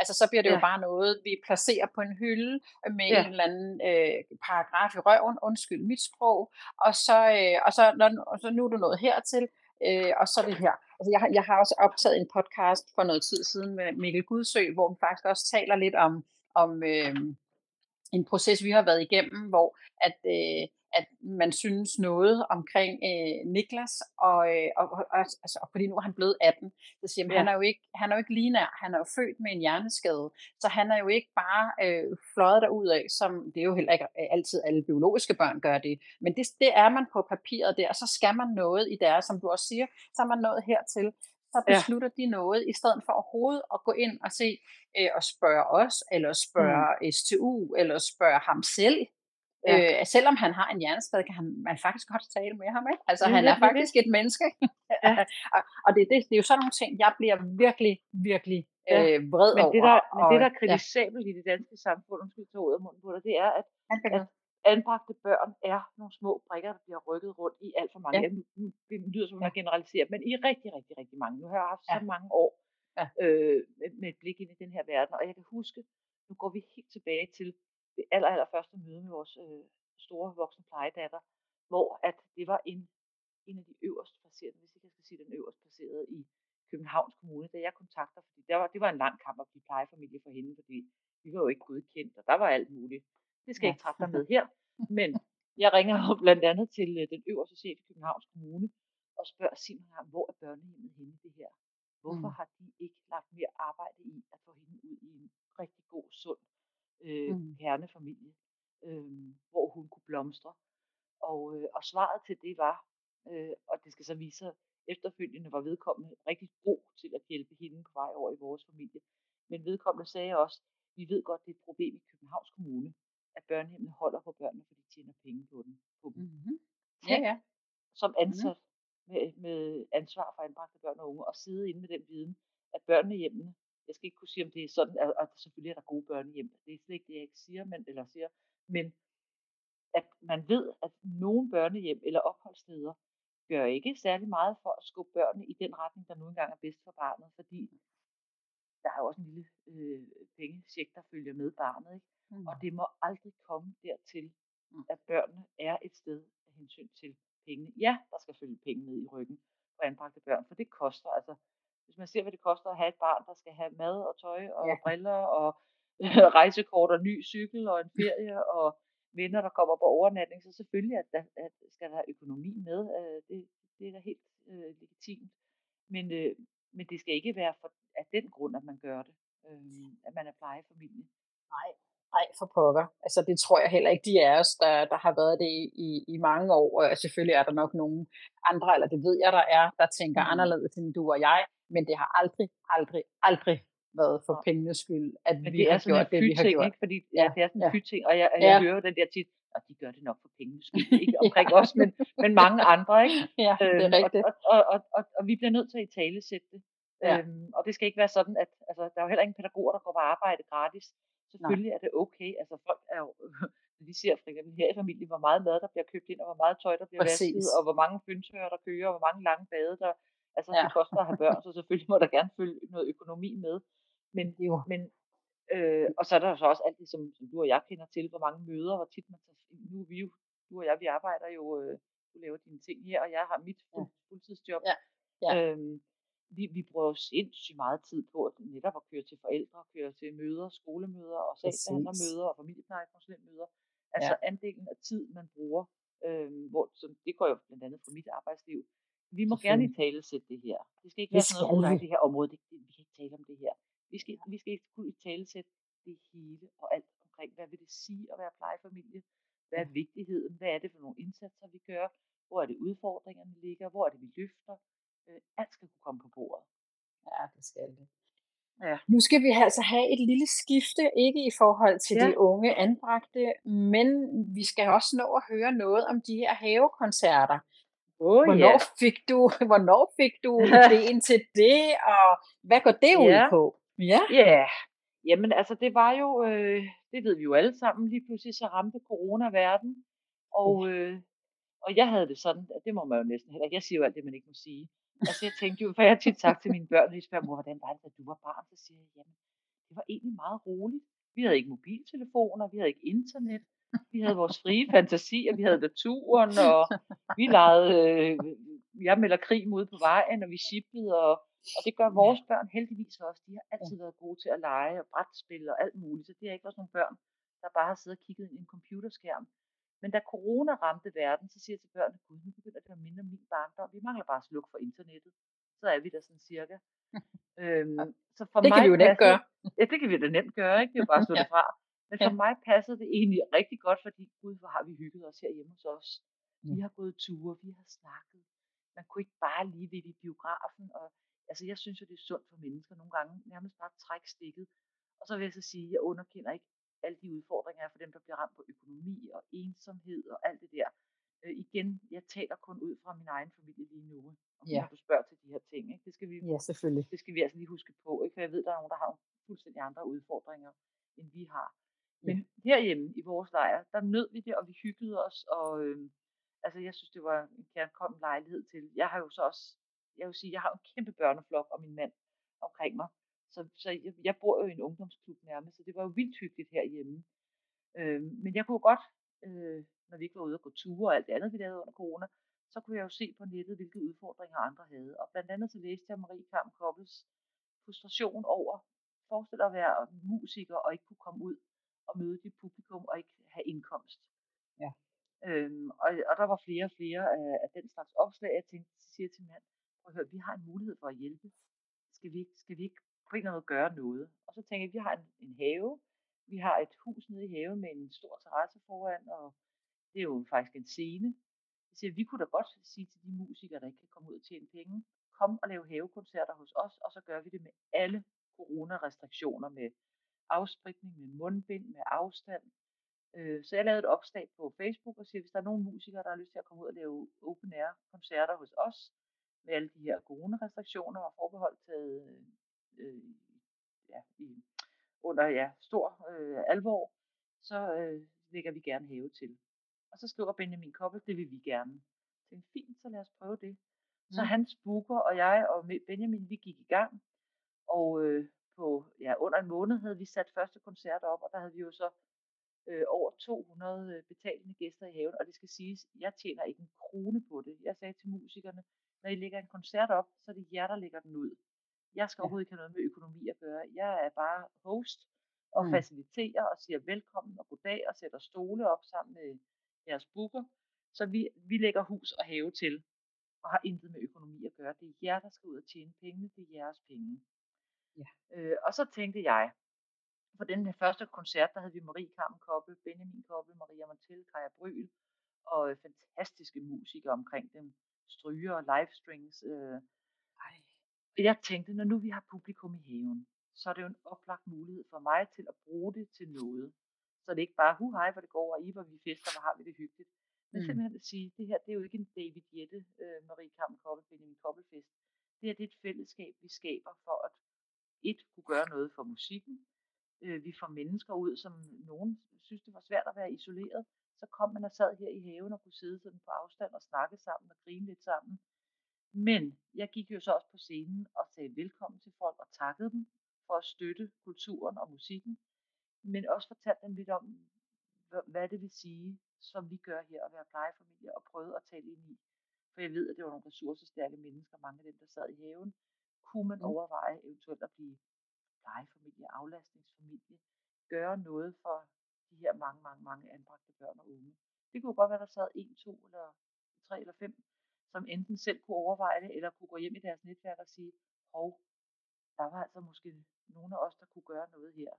altså så bliver det jo Ja. bare noget, vi placerer på en hylde med Ja. en eller anden øh, paragraf i røven, undskyld mit sprog, og så, øh, og så, når, og så nu er du nået hertil, øh, og så det her. Altså jeg, har- jeg har også optaget en podcast for noget tid siden med Mikkel Gudsø, hvor vi faktisk også taler lidt om, om øh, en proces, vi har været igennem, hvor at, øh, at man synes noget omkring øh, Niklas, og, øh, og, og, altså, og fordi nu er han blevet 18, så siger man, Ja. han er jo ikke, han er jo ikke linær, han er jo født med en hjerneskade, så han er jo ikke bare øh, fløjet derud af, som det er jo heller ikke øh, altid alle biologiske børn gør det, men det, det er man på papiret der, og så skal man noget i deres, som du også siger, så er man nået hertil, så Ja. beslutter de noget, i stedet for overhovedet at gå ind og se øh, og spørge os, eller spørge mm. STU, eller spørge ham selv. Ja. Ja. Øh, selvom han har en hjerneskade, kan han, man faktisk godt tale med ham. Ikke? Altså, er han er virkelig det. faktisk et menneske. Ja. og og det, det, det er jo sådan nogle ting, jeg bliver virkelig, virkelig Ja. øh, vred Men over. det, der, men det, der er og, kritisabelt i det danske samfund, undskyld, ud af munden på dig, det er, at ja, anbragte børn er nogle små brikker, der bliver rykket rundt i alt for mange. Ja. Ja. Det lyder som, at Ja. jeg generaliserer, men i rigtig, rigtig, rigtig mange. Nu har jeg haft Ja. så mange år Ja. øh, med, med et blik ind i den her verden, og jeg kan huske, nu går vi helt tilbage til aller, aller første møde med vores øh, store voksne plejedatter, hvor at det var en, en af de øverst placerede, hvis ikke jeg skal sige den øverst placerede i Københavns Kommune, da jeg kontakter, fordi der var, det var en lang kamp at blive plejefamilie for hende, fordi vi var jo ikke godkendt, og der var alt muligt. Det skal jeg ikke træffe dig med her, men jeg ringer jo blandt andet til øh, den øverste chef i Københavns Kommune og spørger simpelthen, hvor er børnehjemmet henne i det her? Hvorfor Mm. har de ikke lagt mere arbejde i at få hende ud i en rigtig god, sund øh, Mm. kernefamilie, øh, hvor hun kunne blomstre? Og, øh, og svaret til det var, øh, og det skal så vise sig efterfølgende, var vedkommende rigtig god til at hjælpe hende på vej over i vores familie. Men vedkommende sagde også, vi ved godt, det er et problem i Københavns Kommune, at børnehjemmene holder på børnene, fordi de tjener penge på, dem. Mm-hmm. Ja, ja. som ansat med, med ansvar for anbragte børn og unge, og sidde inde med den viden, at børnehjemmene, jeg skal ikke kunne sige, om det er sådan, at, at selvfølgelig er der gode børnehjem, det er slet ikke det, jeg ikke siger, men, eller siger, men at man ved, at nogle børnehjem eller opholdssteder gør ikke særlig meget for at skubbe børnene i den retning, der nu engang er bedst for barnet, fordi der er jo også en lille øh, pengesjek, der følger med barnet, ikke? Mm. Og det må aldrig komme dertil, Mm. at børnene er et sted af hensyn til pengene. Ja, der skal følge penge med i ryggen for anbragte børn, for det koster. Altså, hvis man ser, hvad det koster at have et barn, der skal have mad og tøj og Ja. briller og rejsekort og ny cykel og en ferie og venner, der kommer på overnatning, så selvfølgelig at der, at skal der økonomi med. Øh, det, det er da helt øh, legitimt. Men, øh, men det skal ikke være for, af den grund, at man gør det. Øh, at man er plejefamilie. Nej, for pokker. Altså, det tror jeg heller ikke, de er os, der, der har været det i, i, mange år. Og selvfølgelig er der nok nogle andre, eller det ved jeg, der er, der tænker Mhm. anderledes end du og jeg. Men det har aldrig, aldrig, aldrig været for Nej. pengenes skyld, at Men vi det er har sådan gjort det, vi har gjort. ikke? Fordi ja, Ja, det er sådan en ja. fy-ting, og jeg, jeg Ja. hører den der tit, og de gør det nok for pengenes skyld, ikke omkring os, men, men mange andre, ikke? Ja, det er Øhm, rigtigt. Og, og, og, og, og vi bliver nødt til at i tale sætte det. Ja. Øhm, og det skal ikke være sådan, at altså, der er jo heller ingen pædagoger, der går på arbejde gratis. Selvfølgelig er det okay. Altså folk er jo, vi ser for eksempel her i familien, hvor meget mad, der bliver købt ind, og hvor meget tøj, der bliver Præcis. vasket, og hvor mange fyndtører, der kører, og hvor mange lange bade, der... Altså, Ja. det koster at have børn, så selvfølgelig må der gerne følge noget økonomi med. Men, Jo. men øh, og så er der jo så også alt det, som, som du og jeg kender til, hvor mange møder, hvor tit man tager, nu er vi jo, du og jeg, vi arbejder jo, øh, du laver dine ting her, og jeg har mit fuld, fuldtidsjob. Ja. Ja. Øhm, vi, vi bruger jo sindssygt meget tid på at netop at køre til forældre, køre til møder, skolemøder og sagsbehandlermøder og familieplejekonsulentmøder. Altså ja. andelen af tid, man bruger, øhm, hvor, som, det går jo blandt andet fra mit arbejdsliv. Vi må gerne i tale sætte det her. Det skal ikke være sådan noget, skal "Åh, nej, vi." det her område, det, det, vi kan ikke tale om det her. Vi skal, vi skal ikke kunne i tale sætte det hele og alt omkring, hvad vil det sige at være plejefamilie? Hvad er vigtigheden? Hvad er det for nogle indsatser, vi gør? Hvor er det udfordringerne ligger? Hvor er det, vi løfter? Øh, alt skal kunne komme på bordet. Ja, det skal det. Ja. Nu skal vi altså have et lille skifte, ikke i forhold til Ja. de unge anbragte, men vi skal også nå at høre noget om de her havekoncerter. Oh, Hvornår fik du, hvornår fik du ideen til det, og hvad går det ud Ja. på? Ja. Ja, jamen altså det var jo, øh, det ved vi jo alle sammen, lige pludselig så ramte corona verden, og, øh, og jeg havde det sådan, at det må man jo næsten heller jeg siger jo alt det, man ikke må sige. Altså jeg tænkte jo, for jeg har tit sagt til mine børn, når de spørger, mor, hvordan var det, da du var barn, så siger jeg, jamen, det var egentlig meget roligt. Vi havde ikke mobiltelefoner, vi havde ikke internet, vi havde vores frie fantasi, og vi havde naturen, og vi legede, øh, jeg melder krig mod på vejen, og vi shippede, og, og det gør vores børn heldigvis også. De har altid været gode til at lege og brætspil og alt muligt, så det er ikke også nogle børn, der bare har siddet og kigget ind i en computerskærm. Men da corona ramte verden, så siger jeg til børnene, gud, nu begynder det at minde om min barndom. Vi mangler bare at slukke for internettet. Så er vi der sådan cirka. øhm, så for Det kan mig vi jo nemt gøre. Ja, det kan vi da nemt gøre, ikke? Det er jo bare at slå Ja. det fra. Men for Ja. mig passede det egentlig rigtig godt, fordi gud, hvor har vi hygget os herhjemme hos os. Vi Mm. har gået ture, vi har snakket. Man kunne ikke bare lige ved i biografen. Og, altså, jeg synes jo, det er sundt for mennesker nogle gange. Nærmest bare trække stikket. Og så vil jeg så sige, at jeg underkender ikke alle de udfordringer er for dem, der bliver ramt på økonomi og ensomhed og alt det der. Øh, igen, jeg taler kun ud fra min egen familie lige nu, om Ja. når du spørger til de her ting. Ikke? Det, skal vi, Ja, selvfølgelig. det skal vi altså lige huske på, ikke? for jeg ved, der er nogen, der har nogle fuldstændig andre udfordringer, end vi har. Men herhjemme i vores lejr, der nød vi det, og vi hyggede os, og øh, altså, jeg synes, det var en kærkommen lejlighed til. Jeg har jo så også, jeg vil sige, jeg har en kæmpe børneflok og min mand omkring mig, så, så jeg, jeg bor jo i en ungdomsklub nærmest, så det var jo vildt hyggeligt herhjemme. Øh, men jeg kunne godt, øh, når vi ikke var ude og gå ture og alt det andet, vi lavede under corona, så kunne jeg jo se på nettet, hvilke udfordringer andre havde. Og blandt andet så læste jeg Marie Karm Koppels frustration over, forestil at være musiker og ikke kunne komme ud og møde dit publikum og ikke have indkomst. Ja. Øhm, og, og der var flere og flere af, af den slags opslag, jeg tænkte, siger til mand, prøv at høre, vi har en mulighed for at hjælpe. Skal vi, ikke- skal vi ikke på en eller anden måde gøre noget? Og så tænkte jeg, vi har en, en have, vi har et hus nede i haven med en stor terrasse foran, og det er jo faktisk en scene. Jeg siger, vi kunne da godt sige til de musikere, der ikke kan komme ud og tjene penge, kom og lave havekoncerter hos os, og så gør vi det med alle coronarestriktioner, med afspritning, med mundbind, med afstand. Øh, så jeg lavede et opslag på Facebook og siger, hvis der er nogen musikere, der har lyst til at komme ud og lave open air koncerter hos os, med alle de her coronarestriktioner og forbehold taget øh, ja, i, under ja, stor øh, alvor, så øh, lægger vi gerne have til. Og så skriver Benjamin Koppel, det vil vi gerne. Jeg tænkte, fint, så lad os prøve det. Så mm. hans booker og jeg og Benjamin, vi gik i gang. Og øh, på ja, under en måned havde vi sat første koncert op, og der havde vi jo så øh, over 200 øh, betalende gæster i haven, og det skal siges, jeg tjener ikke en krone på det. Jeg sagde til musikerne, når I lægger en koncert op, så er det jer, der lægger den ud. Jeg skal overhovedet ikke have noget med økonomi at gøre. Jeg er bare host og mm. faciliterer og siger velkommen og goddag og sætter stole op sammen med jeres booker. Så vi, vi lægger hus og have til og har intet med økonomi at gøre. Det er jer, der skal ud og tjene penge. Det er jeres penge. Ja. Øh, og så tænkte jeg, for den første koncert, der havde vi Marie Carmen Koppel, Benjamin Koppel, Maria Montel, Kaja Bryl og øh, fantastiske musikere omkring dem. Stryger og livestrings. Øh. Ej. Jeg tænkte, når nu vi har publikum i haven, så er det jo en oplagt mulighed for mig til at bruge det til noget. Så det er ikke bare, hu hej, hvor det går, og i hvor vi fester, hvor har vi det hyggeligt. Men mm. simpelthen at sige, det her, det er jo ikke en David Jette, øh, Marie Carmen Koppel, Benjamin Koppelfest. Det her, det er et fællesskab, vi skaber for at et, kunne gøre noget for musikken. Øh, vi får mennesker ud, som nogen synes, det var svært at være isoleret. Så kom man og sad her i haven og kunne sidde sådan på afstand og snakke sammen og grine lidt sammen. Men jeg gik jo så også på scenen og sagde velkommen til folk og takkede dem for at støtte kulturen og musikken. Men også fortalte dem lidt om, hvad det vil sige, som vi gør her, at være plejefamilie og prøve at tale ind i. For jeg ved, at det var nogle ressourcestærke mennesker, mange af dem, der sad i haven. Kunne man overveje eventuelt at blive plejefamilie, aflastningsfamilie, gøre noget for de her mange, mange, mange anbragte børn og unge. Det kunne godt være, der sad en, to eller tre eller fem, som enten selv kunne overveje det, eller kunne gå hjem i deres netværk og sige, hov, der var altså måske nogle af os, der kunne gøre noget her.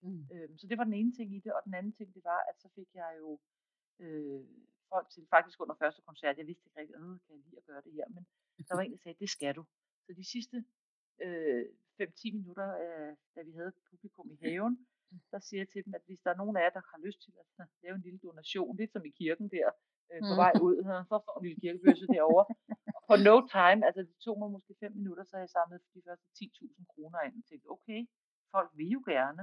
Mm. Øhm, så det var den ene ting i det, og den anden ting, det var, at så fik jeg jo øh, folk til, faktisk under første koncert, jeg vidste ikke rigtig, øh, kan jeg lide at gøre det her, men der var en, der sagde, det skal du. Så de sidste øh, 5-10 minutter, øh, da vi havde publikum i haven, der siger jeg til dem, at hvis der er nogen af jer, der har lyst til at lave en lille donation, lidt som i kirken der, øh, på vej ud, så får en lille kirkebøsse derovre. Og på no time, altså det tog mig måske 5 minutter, så har jeg samlet de første 10.000 kroner ind og tænkte, okay, folk vil jo gerne.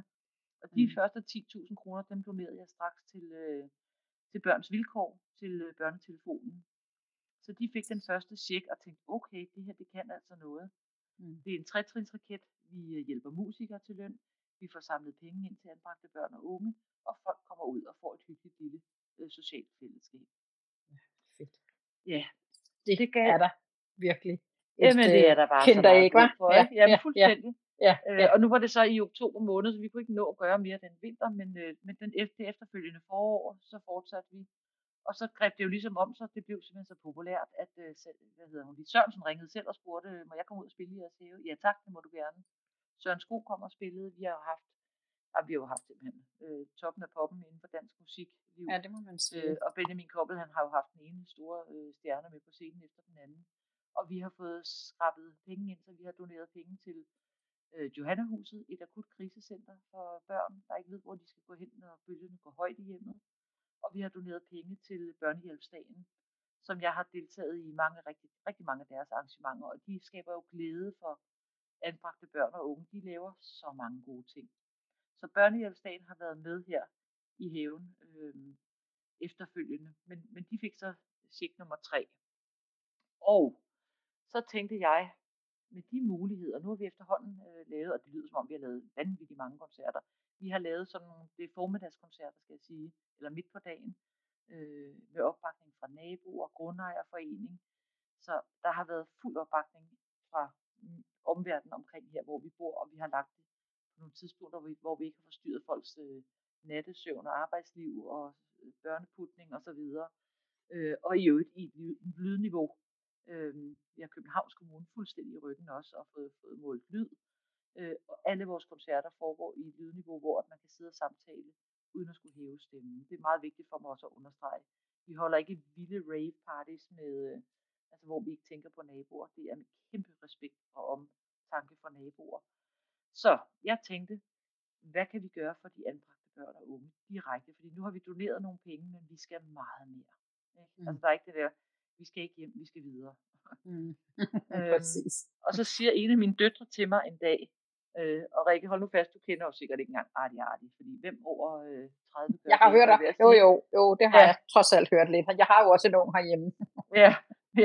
Og de mm. første 10.000 kroner, dem donerede jeg straks til, øh, til børns vilkår, til øh, børnetelefonen. Så de fik den første check og tænkte, okay, det her det kan altså noget. Mm. Det er en trætrinsraket. Vi øh, hjælper musikere til løn. Vi får samlet penge ind til anbragte børn og unge, og folk kommer ud og får et hyggeligt lille øh, socialt fællesskab. Ja, fedt. Ja, det, det gav, er der virkelig. Jamen, det er der bare så meget ikke, for. Ja, ja, ja, fuldstændig. Ja, ja, ja. Øh, og nu var det så i oktober måned, så vi kunne ikke nå at gøre mere den vinter, men, øh, men den efter, efterfølgende forår, så fortsatte vi og så greb det jo ligesom om sig, det blev simpelthen så populært, at øh, hvad hedder hun, Sørensen ringede selv og spurgte, må jeg komme ud og spille i jeres have? Ja tak, det må du gerne. Søren Sko kom og spillede, vi har jo haft, ja, vi har jo haft simpelthen øh, toppen af poppen inden for dansk musik. Ja, det må man sige. Øh, og Benjamin Koppel, han har jo haft den ene store øh, stjerne med på scenen efter den anden. Og vi har fået skrabet penge ind, så vi har doneret penge til øh, Johannahuset, et akut krisecenter for børn, der ikke ved, hvor de skal gå hen, når bølgerne går højt i hjemmet og vi har doneret penge til Børnehjælpsdagen, som jeg har deltaget i mange, rigtig, rigtig mange af deres arrangementer, og de skaber jo glæde for anbragte børn og unge. De laver så mange gode ting. Så Børnehjælpsdagen har været med her i haven øh, efterfølgende, men, men de fik så check nummer tre. Og så tænkte jeg, med de muligheder, nu har vi efterhånden øh, lavet, og det lyder som om vi har lavet vanvittigt mange koncerter, vi har lavet sådan nogle, det er formiddagskoncerter, skal jeg sige, eller midt på dagen, øh, med opbakning fra naboer, grundejerforening. Så der har været fuld opbakning fra mm, omverdenen omkring her, hvor vi bor, og vi har lagt det på nogle tidspunkter, hvor vi, hvor vi ikke har forstyrret folks øh, nattesøvn og arbejdsliv og øh, børneputning osv. Øh, og i øvrigt i et lydniveau. Øh, vi har Københavns Kommune fuldstændig i ryggen også og fået, fået målt lyd. Øh, og alle vores koncerter foregår i et lydniveau, hvor man kan sidde og samtale uden at skulle hæve stemmen. Det er meget vigtigt for mig også at understrege. Vi holder ikke vilde rave parties med, øh, altså hvor vi ikke tænker på naboer. Det er med kæmpe respekt og omtanke for naboer. Så jeg tænkte, hvad kan vi gøre for de anbragte børn og unge direkte, fordi nu har vi doneret nogle penge, men vi skal meget mere. Ikke? Mm. Altså der er ikke det der, vi skal ikke hjem, vi skal videre. Mm. Øhm, Præcis. og så siger en af mine døtre til mig en dag, øh, og Rikke, hold nu fast, du kender jo sikkert ikke engang Arti Arti, fordi hvem over øh, 30 gør Jeg har det, hørt dig. Jo, jo, jo, det har Ja. jeg trods alt hørt lidt. Jeg har jo også en ung herhjemme.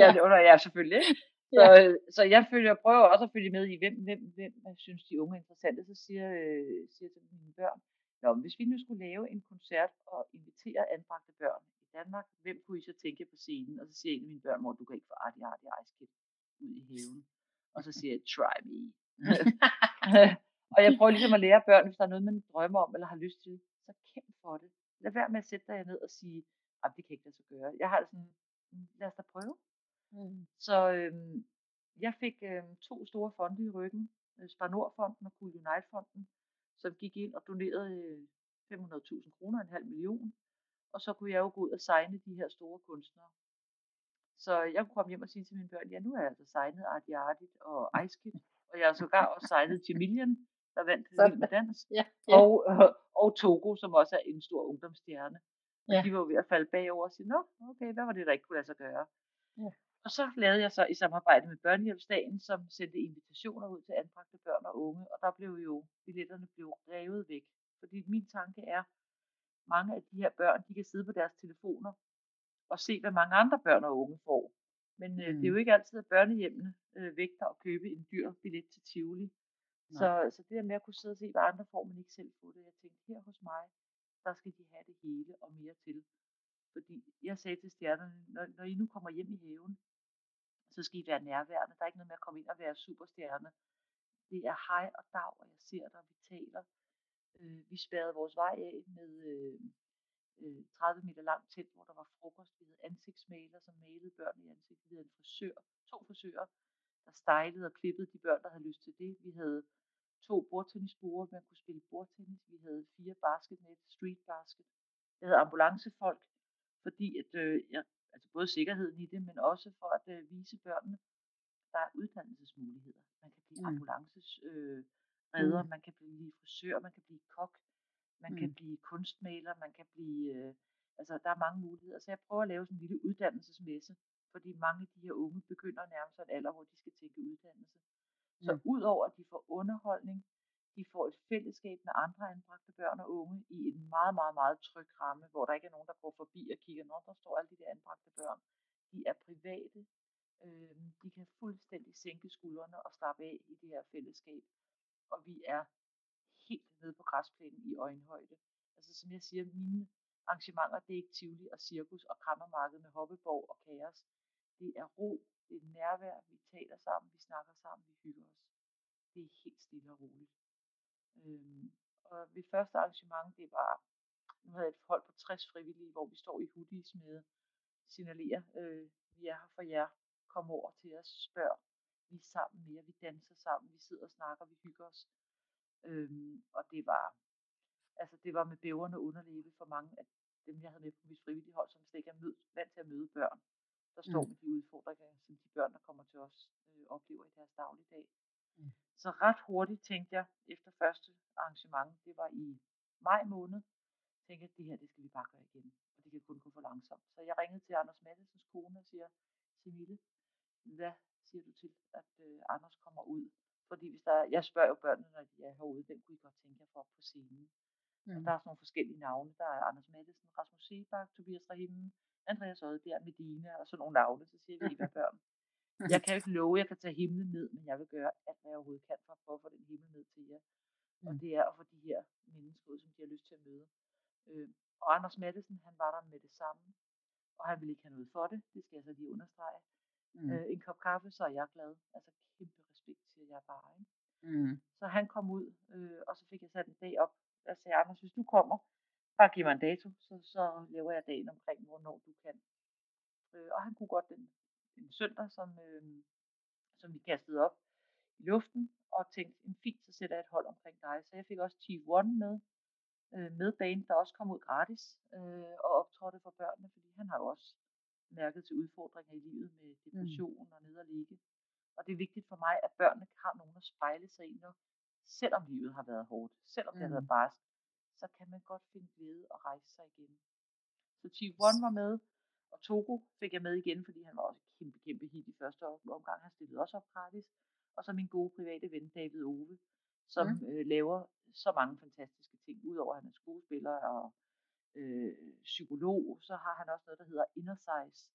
Ja, det under jeg selvfølgelig. Så, Ja. øh, så jeg følger, prøver også at følge med i, hvem, hvem, hvem jeg synes, de unge er interessante. Så siger, øh, siger til mine børn, Nå, hvis vi nu skulle lave en koncert og invitere anbragte børn i Danmark, hvem kunne I så tænke på scenen? Og så siger en af mine børn, mor, du kan ikke få Arti Arti Ice Kid ud i haven. Og så siger jeg, try me. og jeg prøver ligesom at lære børn, hvis der er noget, man drømmer om eller har lyst til, så kæmp for det. Lad være med at sætte dig ned og sige, at det kan ikke lade sig gøre. Jeg har sådan, "Mm, lad os da prøve. Mm. Så øhm, jeg fik øhm, to store fonde i ryggen, øh, Spar Nord-fonden og Cool Unite-fonden, som gik ind og donerede øh, 500.000 kroner, en halv million. Og så kunne jeg jo gå ud og signe de her store kunstnere. Så jeg kunne komme hjem og sige til mine børn, ja nu har jeg altså signet Arti Artit og Ice Kid, og jeg har sågar også signet Jamilian, der vandt. Vild med Dans, Ja, ja. og, øh, og Togo, som også er en stor ungdomsstjerne. Og Ja. de var jo ved at falde bagover og sige, nå, okay, hvad var det, der ikke kunne lade sig gøre? Ja. Og så lavede jeg så i samarbejde med Børnehjælpsdagen, som sendte invitationer ud til anbragte børn og unge, og der blev jo, billetterne blev revet væk. Fordi min tanke er, mange af de her børn, de kan sidde på deres telefoner og se, hvad mange andre børn og unge får. Men øh, det er jo Mm. ikke altid, at børnehjemmene øh, vægter at købe en dyr billet til Tivoli. Så, så det der med at kunne sidde og se, hvad andre får, men ikke selv få det. Jeg tænkte, her hos mig, der skal de have det hele og mere til. Fordi jeg sagde til stjernerne, når, når I nu kommer hjem i haven, så skal I være nærværende. Der er ikke noget med at komme ind og være superstjerne. Det er hej og dag, og jeg ser dig, og vi taler. Øh, vi spærrede vores vej af med øh, øh, 30 meter langt telt, hvor der var frokost. Vi havde ansigtsmaler, som malede børn i ansigtet. Vi havde en frisør, to frisører, der stylede og klippede de børn, der havde lyst til det. Vi havde to bordtennisbuer, man kunne spille bordtennis. Vi havde fire basketnet, street basket. Jeg havde ambulancefolk, fordi at, øh, jeg, altså både sikkerheden i det, men også for at øh, vise børnene, der er uddannelsesmuligheder. Man kan blive Mm. ambulances øh, redder, Mm. man kan blive frisør, man kan blive kok, man kan Mm. blive kunstmaler, man kan blive, øh, altså der er mange muligheder. Så jeg prøver at lave sådan en lille uddannelsesmesse, fordi mange af de her unge begynder nærmest en alder, hvor de skal tænke uddannelse. Så Mm. udover at de får underholdning, de får et fællesskab med andre anbragte børn og unge i en meget, meget, meget tryg ramme, hvor der ikke er nogen, der går forbi og kigger, når der står alle de der anbragte børn. De er private. Øh, de kan fuldstændig sænke skuldrene og slappe af i det her fællesskab. Og vi er helt nede på græsplænen i øjenhøjde. Altså som jeg siger, mine arrangementer, det er ikke Tivoli og cirkus og krammermarked med hoppeborg og kaos. Det er ro, det er nærvær, vi taler sammen, vi snakker sammen, vi hygger os. Det er helt stille og roligt. Øhm, og ved første arrangement, det var, nu havde jeg et hold på 60 frivillige, hvor vi står i hoodies med signalerer, øh, vi er her for jer, kom over til os, spørg, vi er sammen mere, vi danser sammen, vi sidder og snakker, vi hygger os. Øhm, og det var, altså det var med bæverne underlæbe for mange af dem, jeg havde med på mit frivillige hold, som slet ikke er mød, vant til at møde børn, der står Mm. med de udfordringer, som de børn, der kommer til os, øh, oplever i deres dagligdag. Mm. Så ret hurtigt tænkte jeg, efter første arrangement, det var i maj måned, tænkte jeg, det her, det skal vi bare gøre igen, og det kan kun gå for langsomt. Så jeg ringede til Anders Mattesens kone og siger, Simille, hvad siger du til, at øh, Anders kommer ud? Fordi hvis der, er- jeg spørger jo børnene, når de er herude, hvem kunne I godt tænke jer for på scenen? Og Mm. der er sådan nogle forskellige navne. Der er Anders Mattesen, Rasmus Sebak, Tobias Rahim, Andreas Oddbjerg, Medina og sådan nogle navne. Så siger vi, I hvad børn. Jeg kan jo ikke love, at jeg kan tage himlen ned, men jeg vil gøre alt, hvad jeg overhovedet kan for at prøve at få den himmel ned til jer. Og Mm. det er at få de her mennesker ud, som de har lyst til at møde. Øh, og Anders Mattesen, han var der med det samme. Og han ville ikke have noget for det. Det skal jeg så lige understrege. Mm. Øh, en kop kaffe, så er jeg glad. Altså kæmpe respekt, siger jeg bare. Ikke? Mm. Så han kom ud, øh, og så fik jeg sat en dag op. Jeg sagde, Anders, hvis du kommer, bare giv mig en dato, så, så laver jeg dagen omkring, hvornår du kan. Øh, og han kunne godt den, den søndag, som, øh, som vi kastede op i luften, og tænkte, en fint, så sætter jeg et hold omkring dig. Så jeg fik også Chief One med, øh, med band, der også kom ud gratis, øh, og optrådte for børnene, fordi han har jo også mærket til udfordringer i livet med depression og ned og ligge. Og det er vigtigt for mig, at børnene har nogen at spejle sig i, når, selvom livet har været hårdt, selvom det har været Mm. barsk, så kan man godt finde glæde og rejse sig igen. Så Chief One var med, og Togo fik jeg med igen, fordi han var også et kæmpe, kæmpe hit i første omgang. Han stillede også op gratis. Og så min gode private ven David Ove, som mm. øh, laver så mange fantastiske ting. Udover at han er skuespiller og øh, psykolog, så har han også noget, der hedder Inner Size,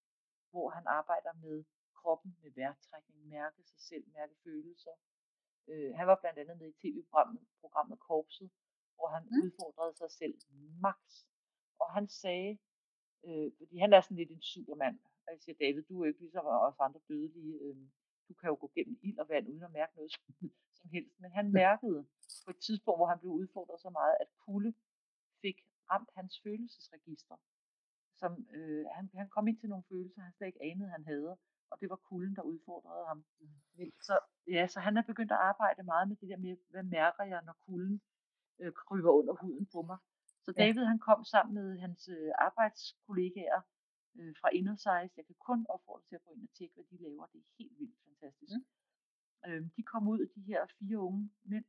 hvor han arbejder med kroppen, med vejrtrækning, mærke sig selv, mærke følelser. Øh, han var blandt andet med i tv-programmet programmet Korpset, hvor han mm. udfordrede sig selv max. Og han sagde, øh, fordi han er sådan lidt en supermand, og jeg siger, David, du er ikke ligesom os andre dødelige, øh, du kan jo gå gennem ild og vand uden at mærke noget som, som helst. Men han mærkede på et tidspunkt, hvor han blev udfordret så meget, at kulde fik ramt hans følelsesregister. Som, øh, han, han kom ind til nogle følelser, han slet ikke anede, han havde, og det var kulden, der udfordrede ham. Mm. Så, ja, så han er begyndt at arbejde meget med det der med, hvad mærker jeg, når kulden øh, kryber under huden på mig. Så David han kom sammen med hans øh, arbejdskollegaer øh, fra Innersize. Jeg kan kun opfordre til at gå ind og tjekke, hvad de laver. Det er helt vildt fantastisk. Mm. Øh, de kom ud, de her fire unge mænd,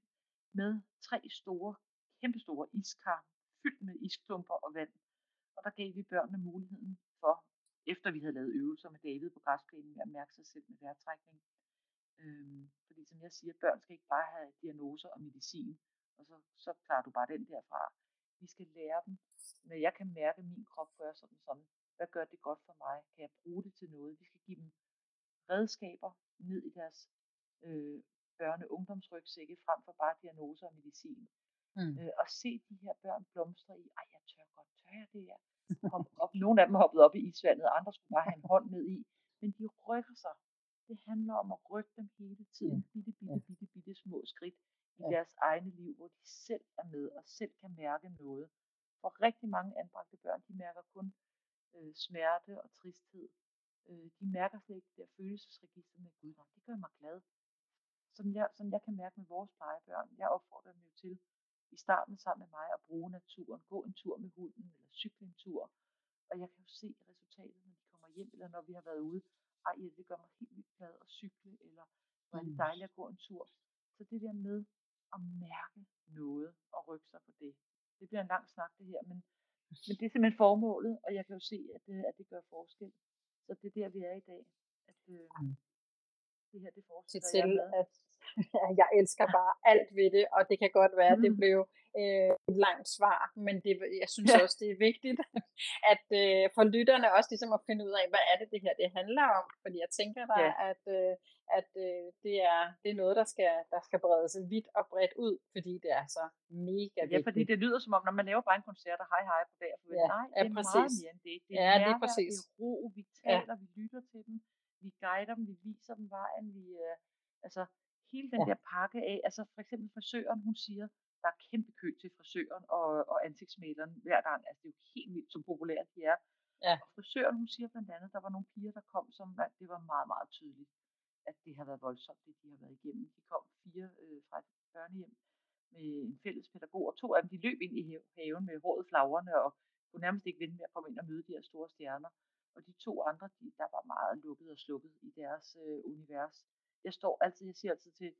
med tre store, kæmpestore iskar, fyldt med isklumper og vand. Og der gav vi børnene muligheden for, efter vi havde lavet øvelser med David på græsplænen, med at mærke sig selv med vejrtrækning. Øhm, fordi som jeg siger, børn skal ikke bare have diagnoser og medicin, og så, så klarer du bare den derfra. Vi skal lære dem, når jeg kan mærke, at min krop gør sådan sådan. Hvad gør det godt for mig? Kan jeg bruge det til noget? Vi skal give dem redskaber ned i deres øh, børne- og ungdomsrygsække, frem for bare diagnoser og medicin. Mm. Øh, og se de her børn blomstre i, ej, jeg tør godt, tør jeg det her? Hop op. Nogle af dem hoppede op i isvandet, andre skulle bare have en hånd ned i. Men de rykker sig. Det handler om at rykke dem hele tiden. Bitte, bitte, bitte, bitte små skridt i deres egne liv, hvor de selv er med og selv kan mærke noget. For rigtig mange anbragte børn, de mærker kun øh, smerte og tristhed. Øh, de mærker slet ikke det der følelsesregister med Gud. Det gør mig glad. Som jeg, som jeg kan mærke med vores plejebørn. Jeg opfordrer dem jo til i starten sammen med mig at bruge naturen. Gå en tur med hunden eller cykle en tur. Og jeg kan jo se resultatet, når de kommer hjem, eller når vi har været ude. Ej, det gør mig helt vildt glad at cykle, eller hvor er det mm. dejligt at gå en tur. Så det der med at mærke noget og rykke sig på det. Det bliver en lang snak det her, men, men det er simpelthen formålet, og jeg kan jo se, at det, at det gør forskel. Så det er der, vi er i dag. At, øh, mm. Det her, det fortsætter til, jeg med. At jeg elsker bare alt ved det, og det kan godt være, at det mm. blev øh, et langt svar, men det, jeg synes ja. også, det er vigtigt, at øh, for lytterne også ligesom at finde ud af, hvad er det, det her det handler om, fordi jeg tænker da, ja. at, øh, at øh, det, er, det er noget, der skal, der skal bredes vidt og bredt ud, fordi det er så mega vigtigt. Ja, fordi det lyder som om, når man laver bare en koncert og hej hej på dag, for ja, nej, det er præcis. meget mere end det. Det er, ja, det er, præcis. det er ro, vi taler, ja. vi lytter til dem, vi guider dem, vi viser dem vejen, vi, øh, altså hele den ja. der pakke af, altså for eksempel frisøren, hun siger, der er kæmpe kø til frisøren og, og ansigtsmaleren hver gang. Altså det er jo helt vildt, så populært de er. Ja. Og frisøren, hun siger blandt andet, der var nogle piger, der kom, som det var meget, meget tydeligt, at det har været voldsomt, det de har været igennem. De kom fire øh, fra et børnehjem med en fælles pædagog, og to af dem, de løb ind i haven med håret flagrende, og kunne nærmest ikke vente med at komme ind og møde de her store stjerner. Og de to andre, de, der var meget lukket og slukket i deres øh, univers jeg står altid, jeg siger altid til,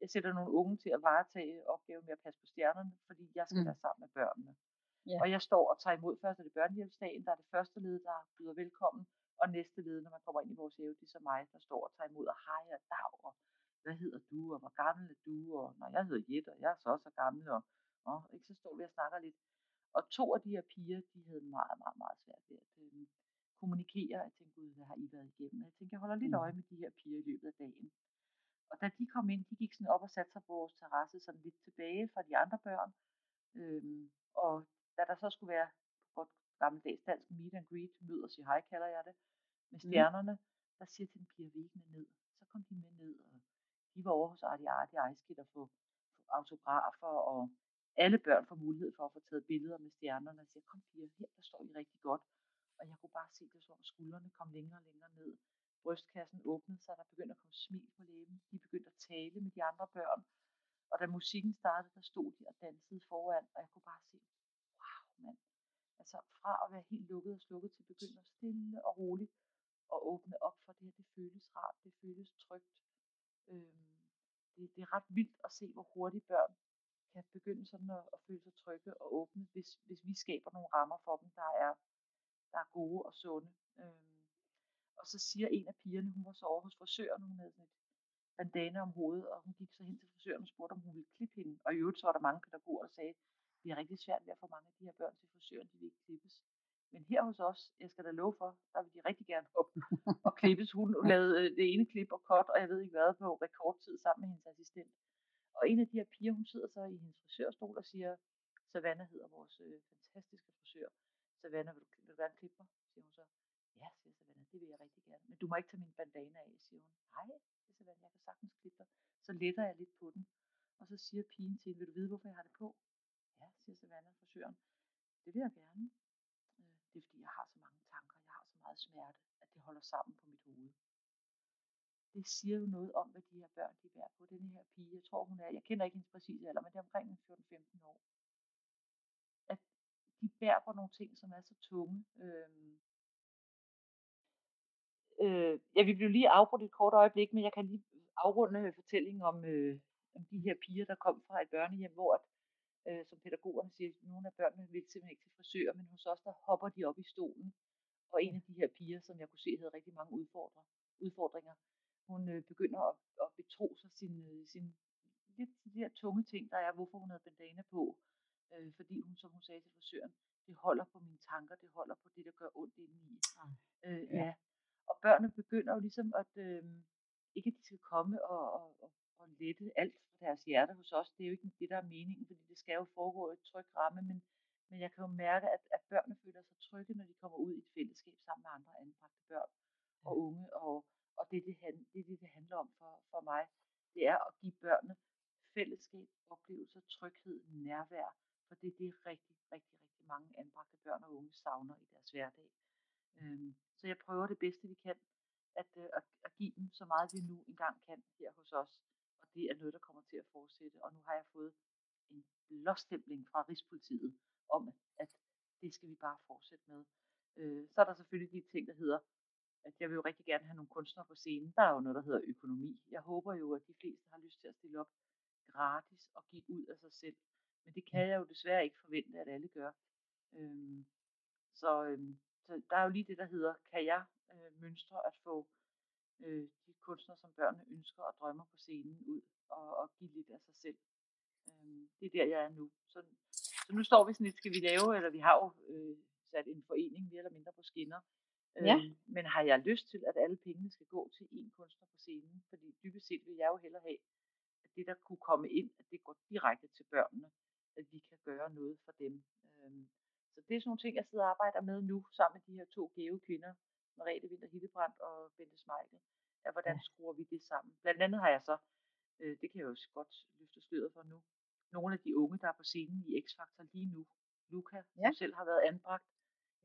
jeg sætter nogle unge til at varetage opgaven med at passe på stjernerne, fordi jeg skal mm. være sammen med børnene. Yeah. Og jeg står og tager imod først er det børnehjælpsdagen, der er det første led, der byder velkommen, og næste led, når man kommer ind i vores have, det er så mig, der står og tager imod, og hej og dag, og hvad hedder du, og hvor gammel er du, og når jeg hedder Jette, og jeg er så så gammel, og, og ikke, så står vi og snakker lidt. Og to af de her piger, de havde meget, meget, meget svært ved at øh, kommunikere. Jeg tænkte, gud, hvad har I været igennem? Jeg tænkte, jeg holder lidt mm. øje med de her piger i løbet af dagen. Og da de kom ind, de gik sådan op og satte sig på vores terrasse, sådan lidt tilbage fra de andre børn. Øhm, og da der så skulle være på godt gammeldags dansk meet and greet, mød og sige hej, kalder jeg det, med mm. stjernerne, mm. der siger til den piger, vi ned. Så kom de med ned, og de var over hos Arti Arti Ejskid og få, få autografer, og alle børn får mulighed for at få taget billeder med stjernerne, og siger, kom piger, her der står I rigtig godt. Og jeg kunne bare se det, som skuldrene kom længere og længere ned brystkassen åbnede sig, der begyndte at komme smil på læben. De begyndte at tale med de andre børn. Og da musikken startede, der stod de og dansede foran, og jeg kunne bare se, wow mand. Altså fra at være helt lukket og slukket til begynde at stille og roligt og åbne op for det her. Det føles rart, det føles trygt. Øhm, det, det er ret vildt at se, hvor hurtigt børn kan begynde sådan at, at føle sig trygge og åbne, hvis, hvis vi skaber nogle rammer for dem, der er, der er gode og sunde. Øhm, og så siger en af pigerne, hun var så over hos frisøren, hun havde sådan et bandana om hovedet, og hun gik så hen til frisøren og spurgte, om hun ville klippe hende. Og i øvrigt så var der mange pædagoger, der sagde, vi er rigtig svært ved at få mange af de her børn til frisøren, de vil ikke klippes. Men her hos os, jeg skal da love for, der vil de rigtig gerne op og klippes. Hun lavede øh, det ene klip og kort, og jeg ved ikke hvad, på rekordtid sammen med hendes assistent. Og en af de her piger, hun sidder så i hendes frisørstol og siger, Savannah hedder vores øh, fantastiske frisør. Savannah, vil du, vil du gerne klippe mig? Siger hun så. Ja, siger Savannah, det vil jeg rigtig gerne. Men du må ikke tage min bandana af, siger hun. Nej, siger Savannah, jeg kan sagtens klippe dig. Så letter jeg lidt på den. Og så siger pigen til hende, vil du vide, hvorfor jeg har det på? Ja, siger Savannah, frisøren. Det vil jeg gerne. Øh, det er fordi, jeg har så mange tanker, jeg har så meget smerte, at det holder sammen på mit hoved. Det siger jo noget om, hvad de her børn de bærer på. Den her pige, jeg tror hun er, jeg kender ikke hendes præcise alder, men det er omkring 14-15 år. De bærer på nogle ting, som er så tunge. Øhm, øh, ja, vi blev lige afbrudt et kort øjeblik, men jeg kan lige afrunde øh, fortællingen om, øh, om de her piger, der kom fra et børnehjem, hvor at, øh, som pædagogerne siger, nogle af børnene vil simpelthen ikke til frisør, men hos os, der hopper de op i stolen. Og en af de her piger, som jeg kunne se, havde rigtig mange udfordringer, udfordringer hun øh, begynder at, at betro sig sin, øh, sin lidt de her tunge ting, der er, hvorfor hun havde bandana på. Øh, fordi hun, som hun sagde til frisøren, det holder på mine tanker, det holder på det, der gør ondt indeni. Øh, ja. ja. Og børnene begynder jo ligesom at, øh, ikke at de skal komme og, og, og, og lette alt fra deres hjerte hos os. Det er jo ikke det, der er meningen, fordi det skal jo foregå i et tryg ramme, men, men jeg kan jo mærke, at, at børnene føler sig trygge, når de kommer ud i et fællesskab sammen med andre anbragte børn og unge, og, og det, det, det, det, det handler om for, for mig, det er at give børnene fællesskab, oplevelser, tryghed, nærvær. For det er det rigtig, rigtig, rigtig mange anbragte børn og unge savner i deres hverdag. Øhm, så jeg prøver det bedste, vi kan, at, øh, at, at give dem så meget, vi nu engang kan her hos os. Og det er noget, der kommer til at fortsætte. Og nu har jeg fået en blåstempling fra Rigspolitiet om, at det skal vi bare fortsætte med. Øh, så er der selvfølgelig de ting, der hedder at jeg vil jo rigtig gerne have nogle kunstnere på scenen. Der er jo noget, der hedder økonomi. Jeg håber jo, at de fleste har lyst til at stille op gratis og give ud af sig selv. Men det kan jeg jo desværre ikke forvente, at alle gør. Øhm, så, øhm, så der er jo lige det, der hedder, kan jeg øh, mønstre at få øh, de kunstnere, som børnene ønsker og drømmer på scenen ud og, og give lidt af sig selv. Øhm, det er der, jeg er nu. Så, så nu står vi sådan lidt, skal vi lave, eller vi har jo øh, sat en forening mere eller mindre på skinner, Ja. Øhm, men har jeg lyst til, at alle pengene skal gå til én kunstner på scenen? Fordi dybest set vil jeg jo hellere have, at det, der kunne komme ind, at det går direkte til børnene, at vi kan gøre noget for dem. Øhm, så det er sådan nogle ting, jeg sidder og arbejder med nu, sammen med de her to gave kvinder, Merete Winter Hildebrandt og Bente Smeichel, at hvordan Ja. skruer vi det sammen. Blandt andet har jeg så, øh, det kan jeg jo godt løfte sløret for nu, nogle af de unge, der er på scenen i X-Factor lige nu. Luca, Ja. som selv har været anbragt,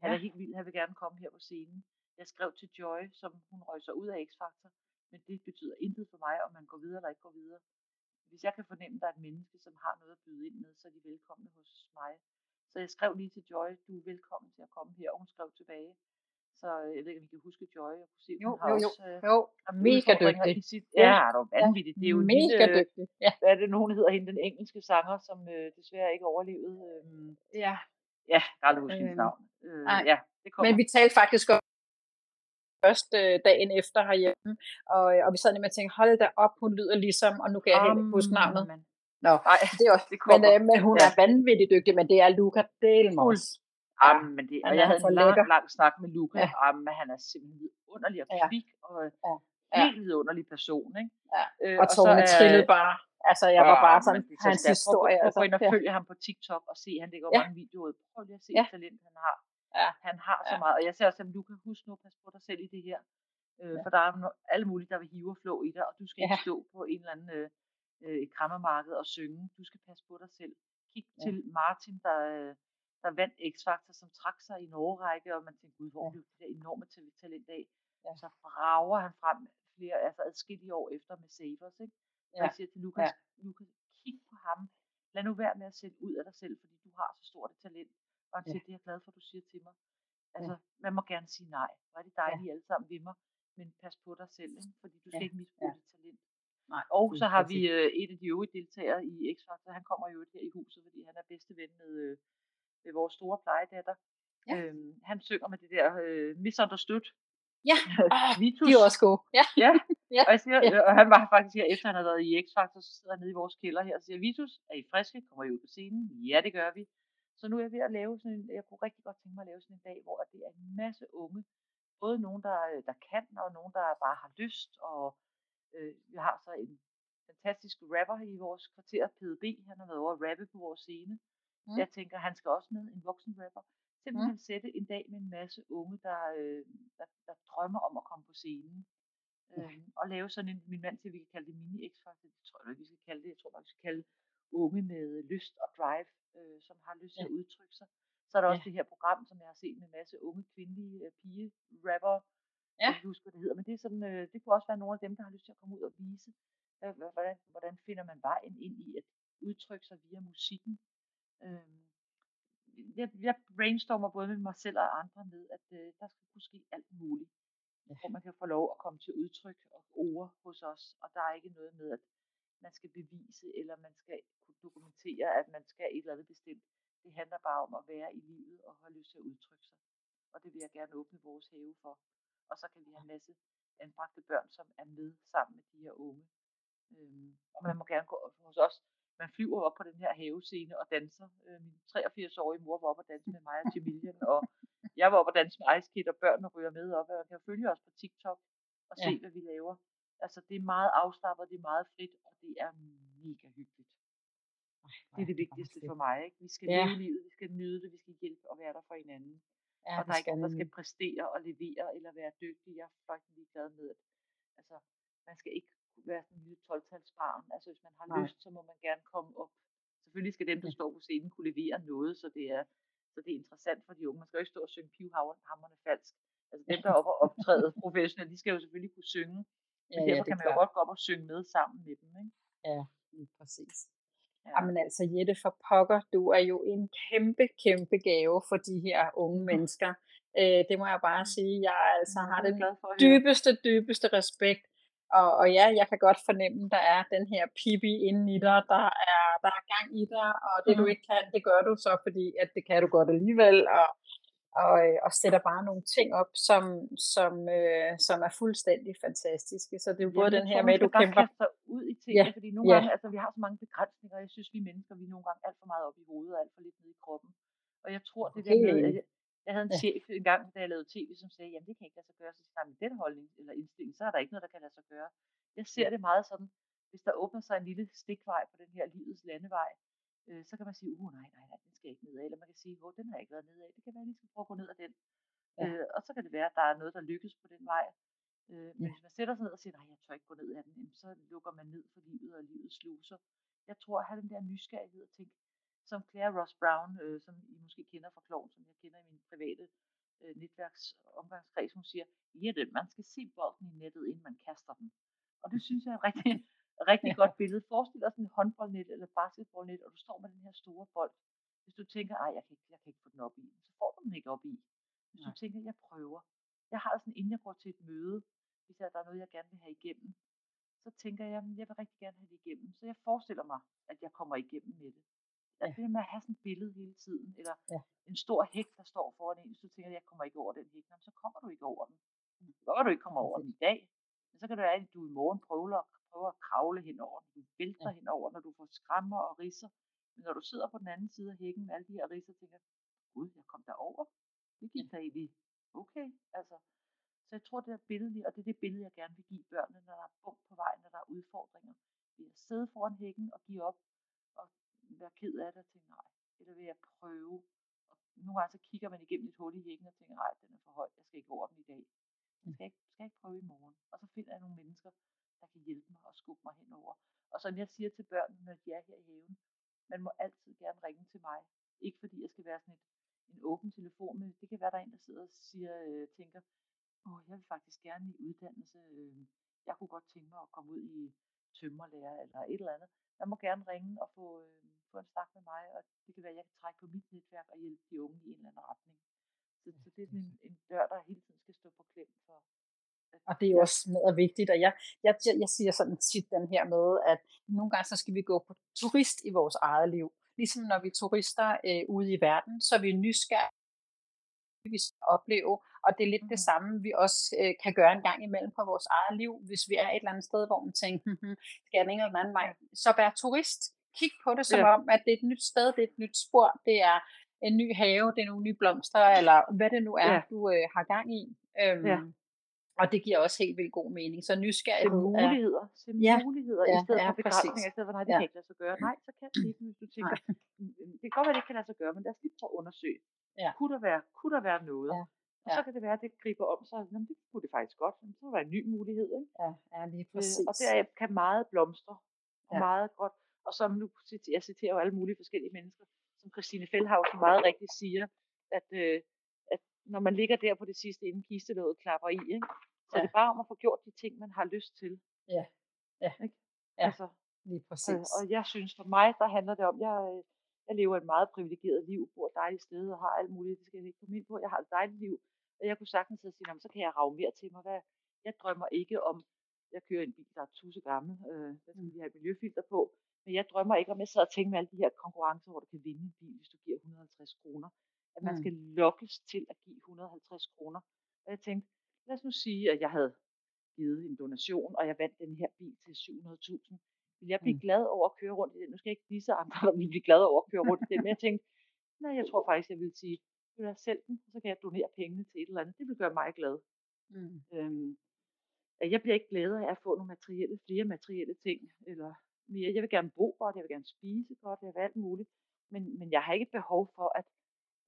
han Ja. er helt vild, han vil gerne komme her på scenen. Jeg skrev til Joy, som hun røg sig ud af X-Factor, men det betyder intet for mig, om man går videre eller ikke går videre. Hvis jeg kan fornemme, at der er et menneske, som har noget at byde ind med, så er de velkomne hos mig. Så jeg skrev lige til Joy, du er velkommen til at komme her, og hun skrev tilbage. Så øh, jeg ved ikke, om I kan huske Joy, og kunne se, Jo, hun har jo, jo. også øh, Jo, mega dygtig. i sit... Ja. Ja, det er jo vanvittigt. Det er jo mega lille, dygtig. Ja. hvad er det nu, hun hedder hende, den engelske sanger, som øh, desværre ikke overlevede. Øh, ja. ja, jeg kan aldrig huske hendes Øhm, navn. Øh, nej. ja, det kommer. Men vi talte faktisk om først øh, dagen efter herhjemme, og, og vi sad nemlig og tænkte, hold da op, hun lyder ligesom, og nu kan jeg heller ikke huske navnet. Jamen, Nå, Nej, det er også, det men, kommer. øh, men hun Ja. er vanvittigt dygtig, men det er Luca Delmos. Ja, Jamen, men det, og jeg havde en lang, lækker. lang snak med Luca. Ja. Ja. Jamen, han er simpelthen vidunderlig og Ja. kvik og Ja. helt vidunderlig person. Ikke? Ja. Øh, Og Tone trillede bare. Altså, jeg var bare men sådan, hans historie. Prøv, prøv, Altså, prøv at og ja. følge ham på TikTok og se, han Ja. mange videoer ud. Prøv lige at se Ja. talent, han har. Ja. Han har så Ja. meget. Og jeg ser også, at Luca, husk nu, pas på dig selv i det her. Øh, Ja. For der er alle mulige, der vil hive og flå i dig, og du skal ikke Ja. stå på en eller anden øh, øh, et krammermarked og synge. Du skal passe på dig selv. Kig Ja. til Martin, der, øh, der vandt X-Factor, som trak sig i en årrække, og man tænkte, gud, hvor Ja. det der enorme tal- talent af? Ja. Så brager han frem flere, altså adskillige år efter med Savers, ikke? Og Ja. jeg siger til Lukas, Lukas, kig på ham. Lad nu være med at sætte ud af dig selv, fordi du har så stort et talent. Og han Ja. siger, det er jeg glad for, at du siger til mig. Altså, man må gerne sige nej. Er det dejligt, I alle sammen ved mig. Men pas på dig selv, ikke? fordi du skal Ja. ikke misbruge Ja. dit talent. Nej, og så har vi øh, en af de øvrige deltagere i X-Factor. Han kommer jo her i huset, fordi han er bedste ven med, øh, med vores store plejedatter. Ja. Øhm, han synger med det der øh, Misunderstood. Ja, oh, Vitus. de er også gode. Ja. ja. ja. Og, jeg siger, ja. og han var faktisk her, efter han havde været i X-Factor, så sidder han nede i vores kælder her og siger, Vitus, er I friske? Kommer I ud på scenen? Ja, det gør vi. Så nu er jeg ved at lave sådan en, jeg kunne rigtig godt tænke mig at lave sådan en dag, hvor det er en masse unge, både nogen, der, der kan, og nogen, der bare har lyst, og øh, vi har så en fantastisk rapper i vores kvarter, PDB, han har været over at rappe på vores scene. Mm. Jeg tænker, han skal også med, en voksen rapper. Simpelthen mm. sætte en dag med en masse unge, der, øh, der, der drømmer om at komme på scenen. Mm. Øh, og lave sådan en, min mand siger, vi kan kalde det mini x det tror jeg vi skal kalde det. Jeg tror vi skal kalde unge med lyst og drive, øh, som har lyst til ja. at udtrykke sig. Så er der ja. også det her program, som jeg har set med en masse unge kvindelige øh, pige rapper. Ja. Jeg kan huske, hvad det hedder, men det, er sådan, øh, det kunne også være nogle af dem, der har lyst til at komme ud og vise, øh, hvordan, hvordan finder man vejen ind i at udtrykke sig via musikken. Øh, jeg, jeg brainstormer både med mig selv og andre med, at øh, der skal kunne ske alt muligt. Ja. Hvor man kan få lov at komme til udtryk og ord hos os. Og der er ikke noget med, at man skal bevise, eller man skal dokumentere, at man skal et eller andet bestemt. Det handler bare om at være i livet og have lyst til at udtrykke sig. Og det vil jeg gerne åbne vores have for. Og så kan vi have en masse anbragte børn, som er med sammen med de her unge. Øhm, og man må gerne gå hos os man flyver op på den her havescene og danser. Øh, min 83-årige mor var op og danse med mig og Jamilian, og jeg var op og danse med Ice Kid, og børnene ryger med op, og man kan følge os på TikTok og se, ja. hvad vi laver. Altså, det er meget afslappet, det er meget frit, og det er mega hyggeligt. Det er det vigtigste for mig. Ikke? Vi skal ja. leve livet, vi skal nyde det, vi skal hjælpe og være der for hinanden. Ja, og der er ikke nogen, der skal præstere og levere eller være dygtig. Jeg er faktisk ligeglad med, at altså, man skal ikke være sådan en lille 12-talsbarn. Altså hvis man har Nej. lyst, så må man gerne komme op. Selvfølgelig skal dem, der står på scenen, kunne levere noget, så det er, så det er interessant for de unge. Man skal jo ikke stå og synge pivhammerne falsk. Altså dem, der er oppe og optræde professionelt, de skal jo selvfølgelig kunne synge. Men ja, derfor ja, kan man jo godt gå op og synge med sammen med dem. Ikke? Ja, præcis. Ja. Jamen altså Jette for pokker, du er jo en kæmpe, kæmpe gave for de her unge mennesker. Øh, det må jeg bare sige. Jeg altså har den dybeste, dybeste respekt og, og ja, jeg kan godt fornemme, der er den her pipi inde i dig, der er, der er gang i dig, og det mm. du ikke kan, det gør du så, fordi at det kan du godt alligevel, og, og, øh, og sætter bare nogle ting op, som, som, øh, som er fuldstændig fantastiske. Så det er jo både den her med, at du kæmper... sig ud i tingene, ja. fordi nogle ja. gange, altså vi har så mange begrænsninger, jeg synes, vi mennesker, vi er nogle gange alt for meget op i hovedet, og alt for lidt nede i kroppen. Og jeg tror, det der med, at jeg havde en ja. chef en gang, da jeg lavede tv, som sagde, jamen det kan ikke lade sig gøre, så siger med den holdning eller indstilling, så er der ikke noget, der kan lade sig gøre. Jeg ser det meget sådan, hvis der åbner sig en lille stikvej på den her livets landevej, øh, så kan man sige, uh nej, nej, nej, den skal ikke nedad. Eller man kan sige, hvor den har ikke været nedad. Det kan være, at jeg lige skal prøve at gå ned ad den. Ja. Øh, og så kan det være, at der er noget, der lykkes på den vej. Øh, men ja. hvis man sætter sig ned og siger, nej, jeg tør ikke gå ned ad den, så lukker man ned for livet og livets sluser. Jeg tror at have den der nysgerrighed og tænke, som Claire Ross Brown, øh, som I måske kender fra Kloven, som jeg kender i min private øh, netværks omgangskreds, hun siger, Jette, man skal se bolden i nettet, inden man kaster den. Og det synes jeg er rigtig, rigtig ja. godt billede. Forestil dig sådan en håndboldnet eller basketballnet, og du står med den her store bold. Hvis du tænker, ej, jeg kan ikke, jeg kan ikke få den op i, så får du den ikke op i. Hvis Nej. du tænker, jeg prøver. Jeg har sådan, inden jeg går til et møde, hvis der er noget, jeg gerne vil have igennem, så tænker jeg, jeg vil rigtig gerne have det igennem. Så jeg forestiller mig, at jeg kommer igennem med det. Ja. Altså det med at have sådan et billede hele tiden, eller ja. en stor hæk, der står foran en, så tænker jeg, jeg kommer ikke over den hæk. Jamen, så kommer du ikke over den. Så kan du ikke komme over den i dag. Men så kan det være, at du i morgen prøver, prøver at kravle hen over den. Du vælter ja. hen over, når du får skrammer og risser. Men når du sidder på den anden side af hækken med alle de her risser, tænker gud, jeg kom derover. Det gik da egentlig okay. Altså, så jeg tror, det er billedet, og det er det billede, jeg gerne vil give børnene, når der er bump på vejen, når der er udfordringer. Ved at sidde foran hækken og give op, være ked af det og tænke, nej, eller vil jeg prøve. Og nogle gange så kigger man igennem et hul i hækken og tænker, nej, den er for høj, jeg skal ikke over den i dag. Jeg skal ikke, skal ikke prøve i morgen. Og så finder jeg nogle mennesker, der kan hjælpe mig og skubbe mig henover. Og som jeg siger til børnene, når de er her i haven, man må altid gerne ringe til mig. Ikke fordi jeg skal være sådan et, en åben telefon, men det kan være, der er en, der sidder og siger, øh, tænker, åh, jeg vil faktisk gerne i uddannelse. Øh, jeg kunne godt tænke mig at komme ud i tømmerlærer eller et eller andet. Man må gerne ringe og få, øh, få en snak med mig, og det kan være, at jeg kan trække på mit netværk og hjælpe de unge i en eller anden retning. Så, så det er sådan en, en dør, der hele tiden skal stå på klem for, Og det er jo også meget vigtigt, og jeg, jeg, jeg siger sådan tit den her med, at nogle gange så skal vi gå på turist i vores eget liv. Ligesom når vi turister øh, ude i verden, så er vi nysgerrige, vi skal opleve, og det er lidt det samme, vi også øh, kan gøre en gang imellem på vores eget liv, hvis vi er et eller andet sted, hvor man tænker, hm, skal jeg den ene eller anden vej, så vær turist. Kig på det som ja. om, at det er et nyt sted, det er et nyt spor, det er en ny have, det er nogle nye blomster, eller hvad det nu er, ja. du øh, har gang i. Øhm, ja. Og det giver også helt vildt god mening. Så nysgerrighed Se muligheder. Se ja. muligheder ja, i stedet ja, for begrænsninger. I stedet for, nej, det ja. kan ikke lade sig gøre. Nej, så kan det ikke, hvis du tænker, det kan godt være, det ikke kan lade sig gøre, men lad os lige prøve at undersøge. Ja. Kunne, der være, kunne der være noget? Ja. Og så kan det være, at det griber om sig. Jamen, det kunne det faktisk godt. Så var der en ny mulighed. Ikke? Ja, ja, lige præcis. Øh, og der kan meget blomstre. Og ja. meget godt. Og som nu, jeg citerer jo alle mulige forskellige mennesker, som Christine Feldhausen meget rigtigt siger, at, øh, når man ligger der på det sidste, inden kistelåget klapper i, ikke? så ja. er det bare om at få gjort de ting, man har lyst til. Ja, ja. Ikke? ja. Altså, lige præcis. Øh, og jeg synes, for mig, der handler det om, jeg, jeg lever et meget privilegeret liv, bor et dejligt sted og har alt muligt, det skal jeg ikke komme ind på. Jeg har et dejligt liv, og jeg kunne sagtens sige, så kan jeg rave mere til mig. Hvad, jeg drømmer ikke om, jeg kører en bil, der er tusse gammel, øh, der skal vi have et miljøfilter på, men jeg drømmer ikke om, jeg sidder og tænker med alle de her konkurrencer, hvor du kan vinde en bil, hvis du giver 150 kroner. At man mm. skal lokkes til at give 150 kroner. Og jeg tænkte, lad os nu sige, at jeg havde givet en donation, og jeg vandt den her bil til 700.000. Vil jeg blive mm. glad over at køre rundt i den? Nu skal jeg ikke vise andre, der vil blive glad over at køre rundt i den, men jeg tænkte, nej, jeg tror faktisk, jeg vil sige, vil jeg selv den, så kan jeg donere pengene til et eller andet. Det vil gøre mig glad. Mm. Øhm, jeg bliver ikke glad af at få nogle materielle, flere materielle ting, eller mere. Jeg vil gerne bo godt, jeg vil gerne spise godt, jeg vil alt muligt. Men, men jeg har ikke behov for, at,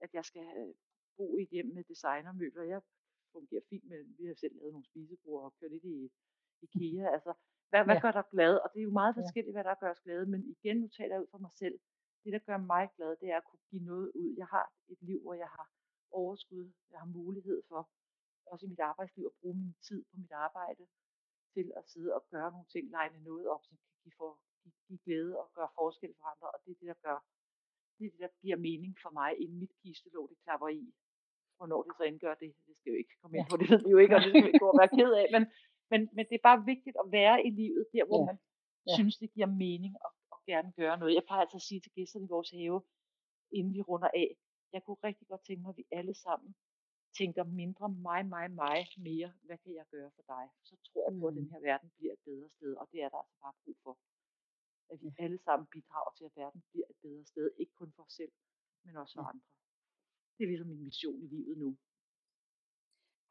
at jeg skal øh, bo i hjem med designermøbler. Jeg fungerer fint med, vi har selv lavet nogle spisebord og kørt lidt i IKEA. Altså, hvad, hvad ja. gør dig glad? Og det er jo meget forskelligt, hvad der gør os glade. Men igen, nu taler jeg ud for mig selv. Det, der gør mig glad, det er at kunne give noget ud. Jeg har et liv, hvor jeg har overskud. Jeg har mulighed for, også i mit arbejdsliv, at bruge min tid på mit arbejde til at sidde og gøre nogle ting, legne noget op, som kan give, for, give glæde og gøre forskel for andre. Og det er det, der gør, det er det, der giver mening for mig, inden mit kistelåg, det klapper i. Hvornår det så indgør det, det skal jo ikke komme ind på, det ved vi jo ikke, og det skal vi ikke gå og være ked af. Men, men, men det er bare vigtigt at være i livet, der hvor ja. man ja. synes, det giver mening og, og gerne gøre noget. Jeg plejer altså at sige til gæsterne i vores have, inden vi runder af, jeg kunne rigtig godt tænke mig, at vi alle sammen tænker mindre mig, mig, mig, mere, hvad kan jeg gøre for dig? Så tror jeg på, at den mm. her verden bliver et bedre sted, og det er der altså bare brug for. At vi alle sammen bidrager til, at verden bliver et bedre sted, ikke kun for os selv, men også for ja. andre. Det er ligesom min mission i livet nu.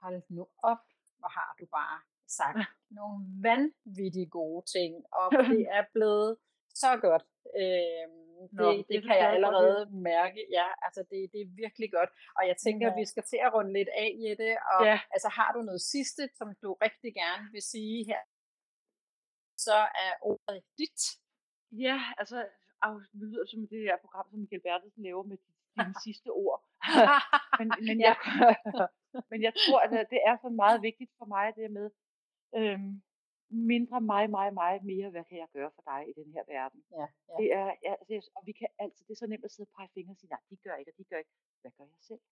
Hold nu op, hvor har du bare sagt nogle vanvittige gode ting, og det er blevet så godt. Øhm, Nå, det, det, det kan jeg allerede det. mærke. Ja, altså det, det er virkelig godt. Og jeg tænker, ja. at vi skal til at runde lidt af i det. Og ja. altså, har du noget sidste, som du rigtig gerne vil sige her? Så er ordet dit. Ja, altså, det lyder som det her program, som Michael Bertelsen laver med dine sidste ord. men, men, jeg, men jeg tror, at det er så meget vigtigt for mig, det med, øhm, mindre mig, mig, mig, mere, hvad kan jeg gøre for dig i den her verden? Ja, ja. Det er, ja, altså, og vi kan altid, det er så nemt at sidde og pege fingre og sige, nej, de gør ikke, og de gør ikke. Hvad gør jeg selv?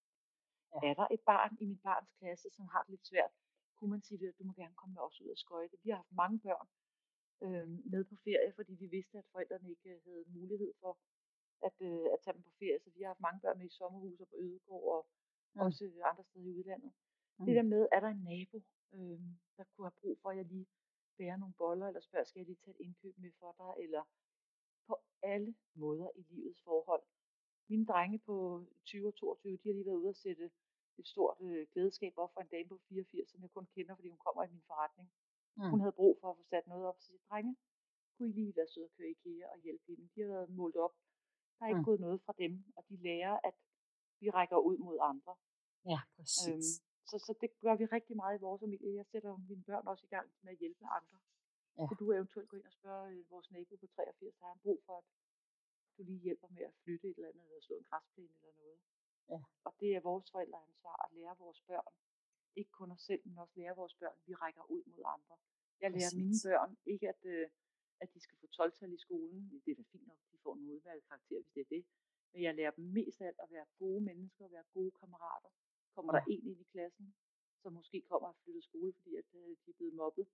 Ja. Er der et barn i min barns klasse, som har det lidt svært, kunne man sige, at du må gerne komme med os ud og skøjte. Vi har haft mange børn øh, med på ferie, fordi vi vidste, at forældrene ikke havde mulighed for at, øh, at tage dem på ferie. Så vi har haft mange børn med i sommerhuser på Ødegård og mm. også andre steder i udlandet. Mm. Det der med, er der en nabo, øh, der kunne have brug for, at jeg lige bære nogle boller, eller spørger, skal jeg lige tage et indkøb med for dig, eller på alle måder i livets forhold. Mine drenge på 20 og 22, de har lige været ude og sætte et stort øh, glædeskab op for en dame på 84, som jeg kun kender, fordi hun kommer i min forretning. Mm. Hun havde brug for at få sat noget op, så siger drenge, kunne I lige være søde at køre i IKEA og hjælpe hende? De har været målt op. Der er ikke mm. gået noget fra dem, og de lærer, at vi rækker ud mod andre. Ja, præcis. Øhm, så, så det gør vi rigtig meget i vores familie. Jeg sætter mine børn også i gang med at hjælpe andre. Ja. Kunne du eventuelt gå ind og spørge øh, vores nabo på 83, der har han brug for, at du lige hjælper med at flytte et eller andet, eller slå en græsplæne eller noget. Ja. Og det er vores forældreansvar at lære vores børn, ikke kun os selv, men også lære vores børn, vi rækker ud mod andre. Jeg lærer Præcis. mine børn ikke, at, øh, at de skal få 12 i skolen. Det er da fint nok, de får en udvalgt karakter, hvis det er det. Men jeg lærer dem mest af alt at være gode mennesker, at være gode kammerater, Kommer ja. der en ind i klassen, som måske kommer og flytter skole, fordi at, øh, de er blevet mobbet,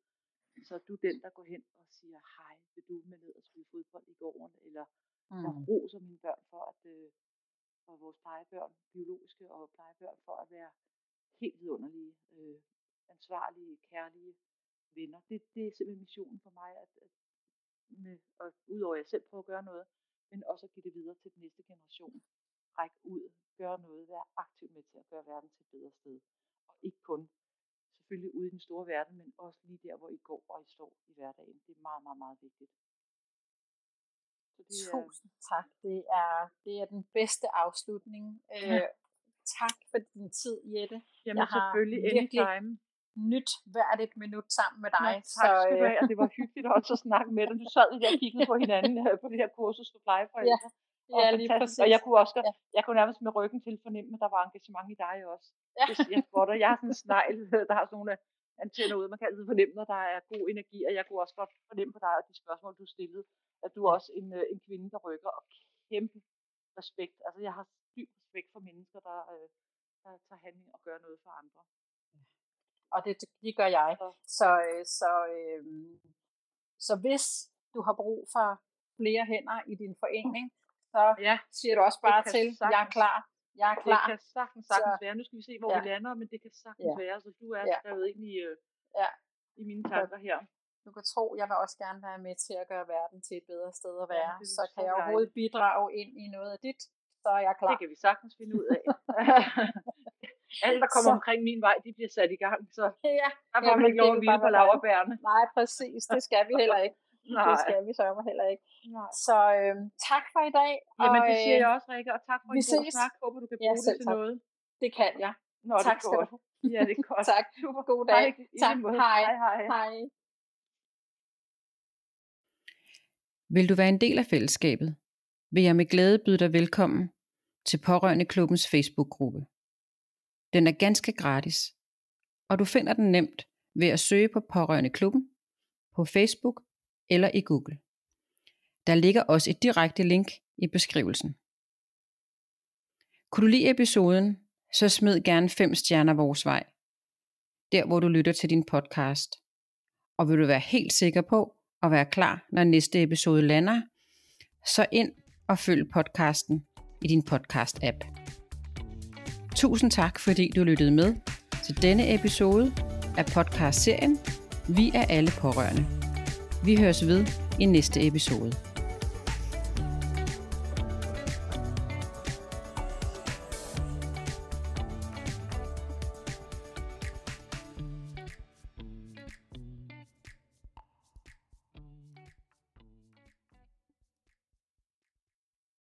så er du den, der går hen og siger, hej, vil du med ned og spille fodbold i gården, eller mm. jeg roser mine børn for, at øh, for vores plejebørn, biologiske og plejebørn, for at være helt vidunderlige, øh, ansvarlige, kærlige venner. Det, det er simpelthen missionen for mig, at, at med, og udover at jeg selv prøver at gøre noget, men også at give det videre til den næste generation. Række ud, gøre noget, være aktiv med til at gøre verden til et bedre sted. Og ikke kun selvfølgelig ude i den store verden, men også lige der, hvor I går og I står i hverdagen. Det er meget, meget, meget vigtigt. Så det er... Tusind tak. Det er, det er den bedste afslutning. Ja. Øh, tak for din tid, Jette. Jamen jeg selvfølgelig, virkelig anytime. nyt hvert et minut sammen med dig. Nå, tak så, skal du have, og det var hyggeligt også at snakke med dig. Du sad der og kiggede på hinanden øh, på det her kursus for plejeforældre. Ja. Og ja, lige præcis. Og jeg kunne også, ja. jeg kunne nærmest med ryggen til fornemme, at der var engagement i dig også. Ja. Jeg, spotter, jeg har sådan en snegl, der har sådan nogle antenner ude. Man kan altid fornemme, når der er god energi, og jeg kunne også godt fornemme på dig, at de spørgsmål, du stillede, at du er også en, øh, en kvinde, der rykker, og kæmpe respekt. Altså, jeg har dyb respekt for mennesker, der, øh, der tager handling og gør noget for andre. Og det, det gør jeg. Så, øh, så, øh, så hvis du har brug for flere hænder i din forening, så ja, siger du også bare til, sagtens, jeg er klar. Jeg er klar. Det kan sagtens, sagtens så, være. Nu skal vi se, hvor ja. vi lander, men det kan sagtens ja. være. Så du er ja. skrevet ind i, øh, ja. i mine tanker her. Du kan tro, jeg vil også gerne være med til at gøre verden til et bedre sted at være. Ja, så kan jeg overhovedet bidrage ind i noget af dit, så er jeg klar. Det kan vi sagtens finde ud af. Alle, der kommer så. omkring min vej, de bliver sat i gang, så ja, der får man ikke lov at hvile på laverbærene. Nej, præcis. Det skal vi heller ikke. Nej. Det skal vi sørge heller ikke. Nej. Så øhm, tak for i dag. Jamen, det siger jeg også, Rikke, og tak for vi en god snak. Håber, du kan bruge ja, det til tak. noget. Det kan jeg. Nå, tak det skal du Ja, det er godt. tak. Super. God dag. Hej. Tak. Hej. Hej, hej. hej. Vil du være en del af fællesskabet, vil jeg med glæde byde dig velkommen til Pårørende Klubbens Facebook-gruppe. Den er ganske gratis, og du finder den nemt ved at søge på Pårørende Klubben på Facebook eller i Google. Der ligger også et direkte link i beskrivelsen. Kunne du lide episoden, så smid gerne 5 stjerner vores vej, der hvor du lytter til din podcast. Og vil du være helt sikker på og være klar, når næste episode lander, så ind og følg podcasten i din podcast-app. Tusind tak, fordi du lyttede med til denne episode af podcast-serien Vi er alle pårørende. Vi høres ved i næste episode.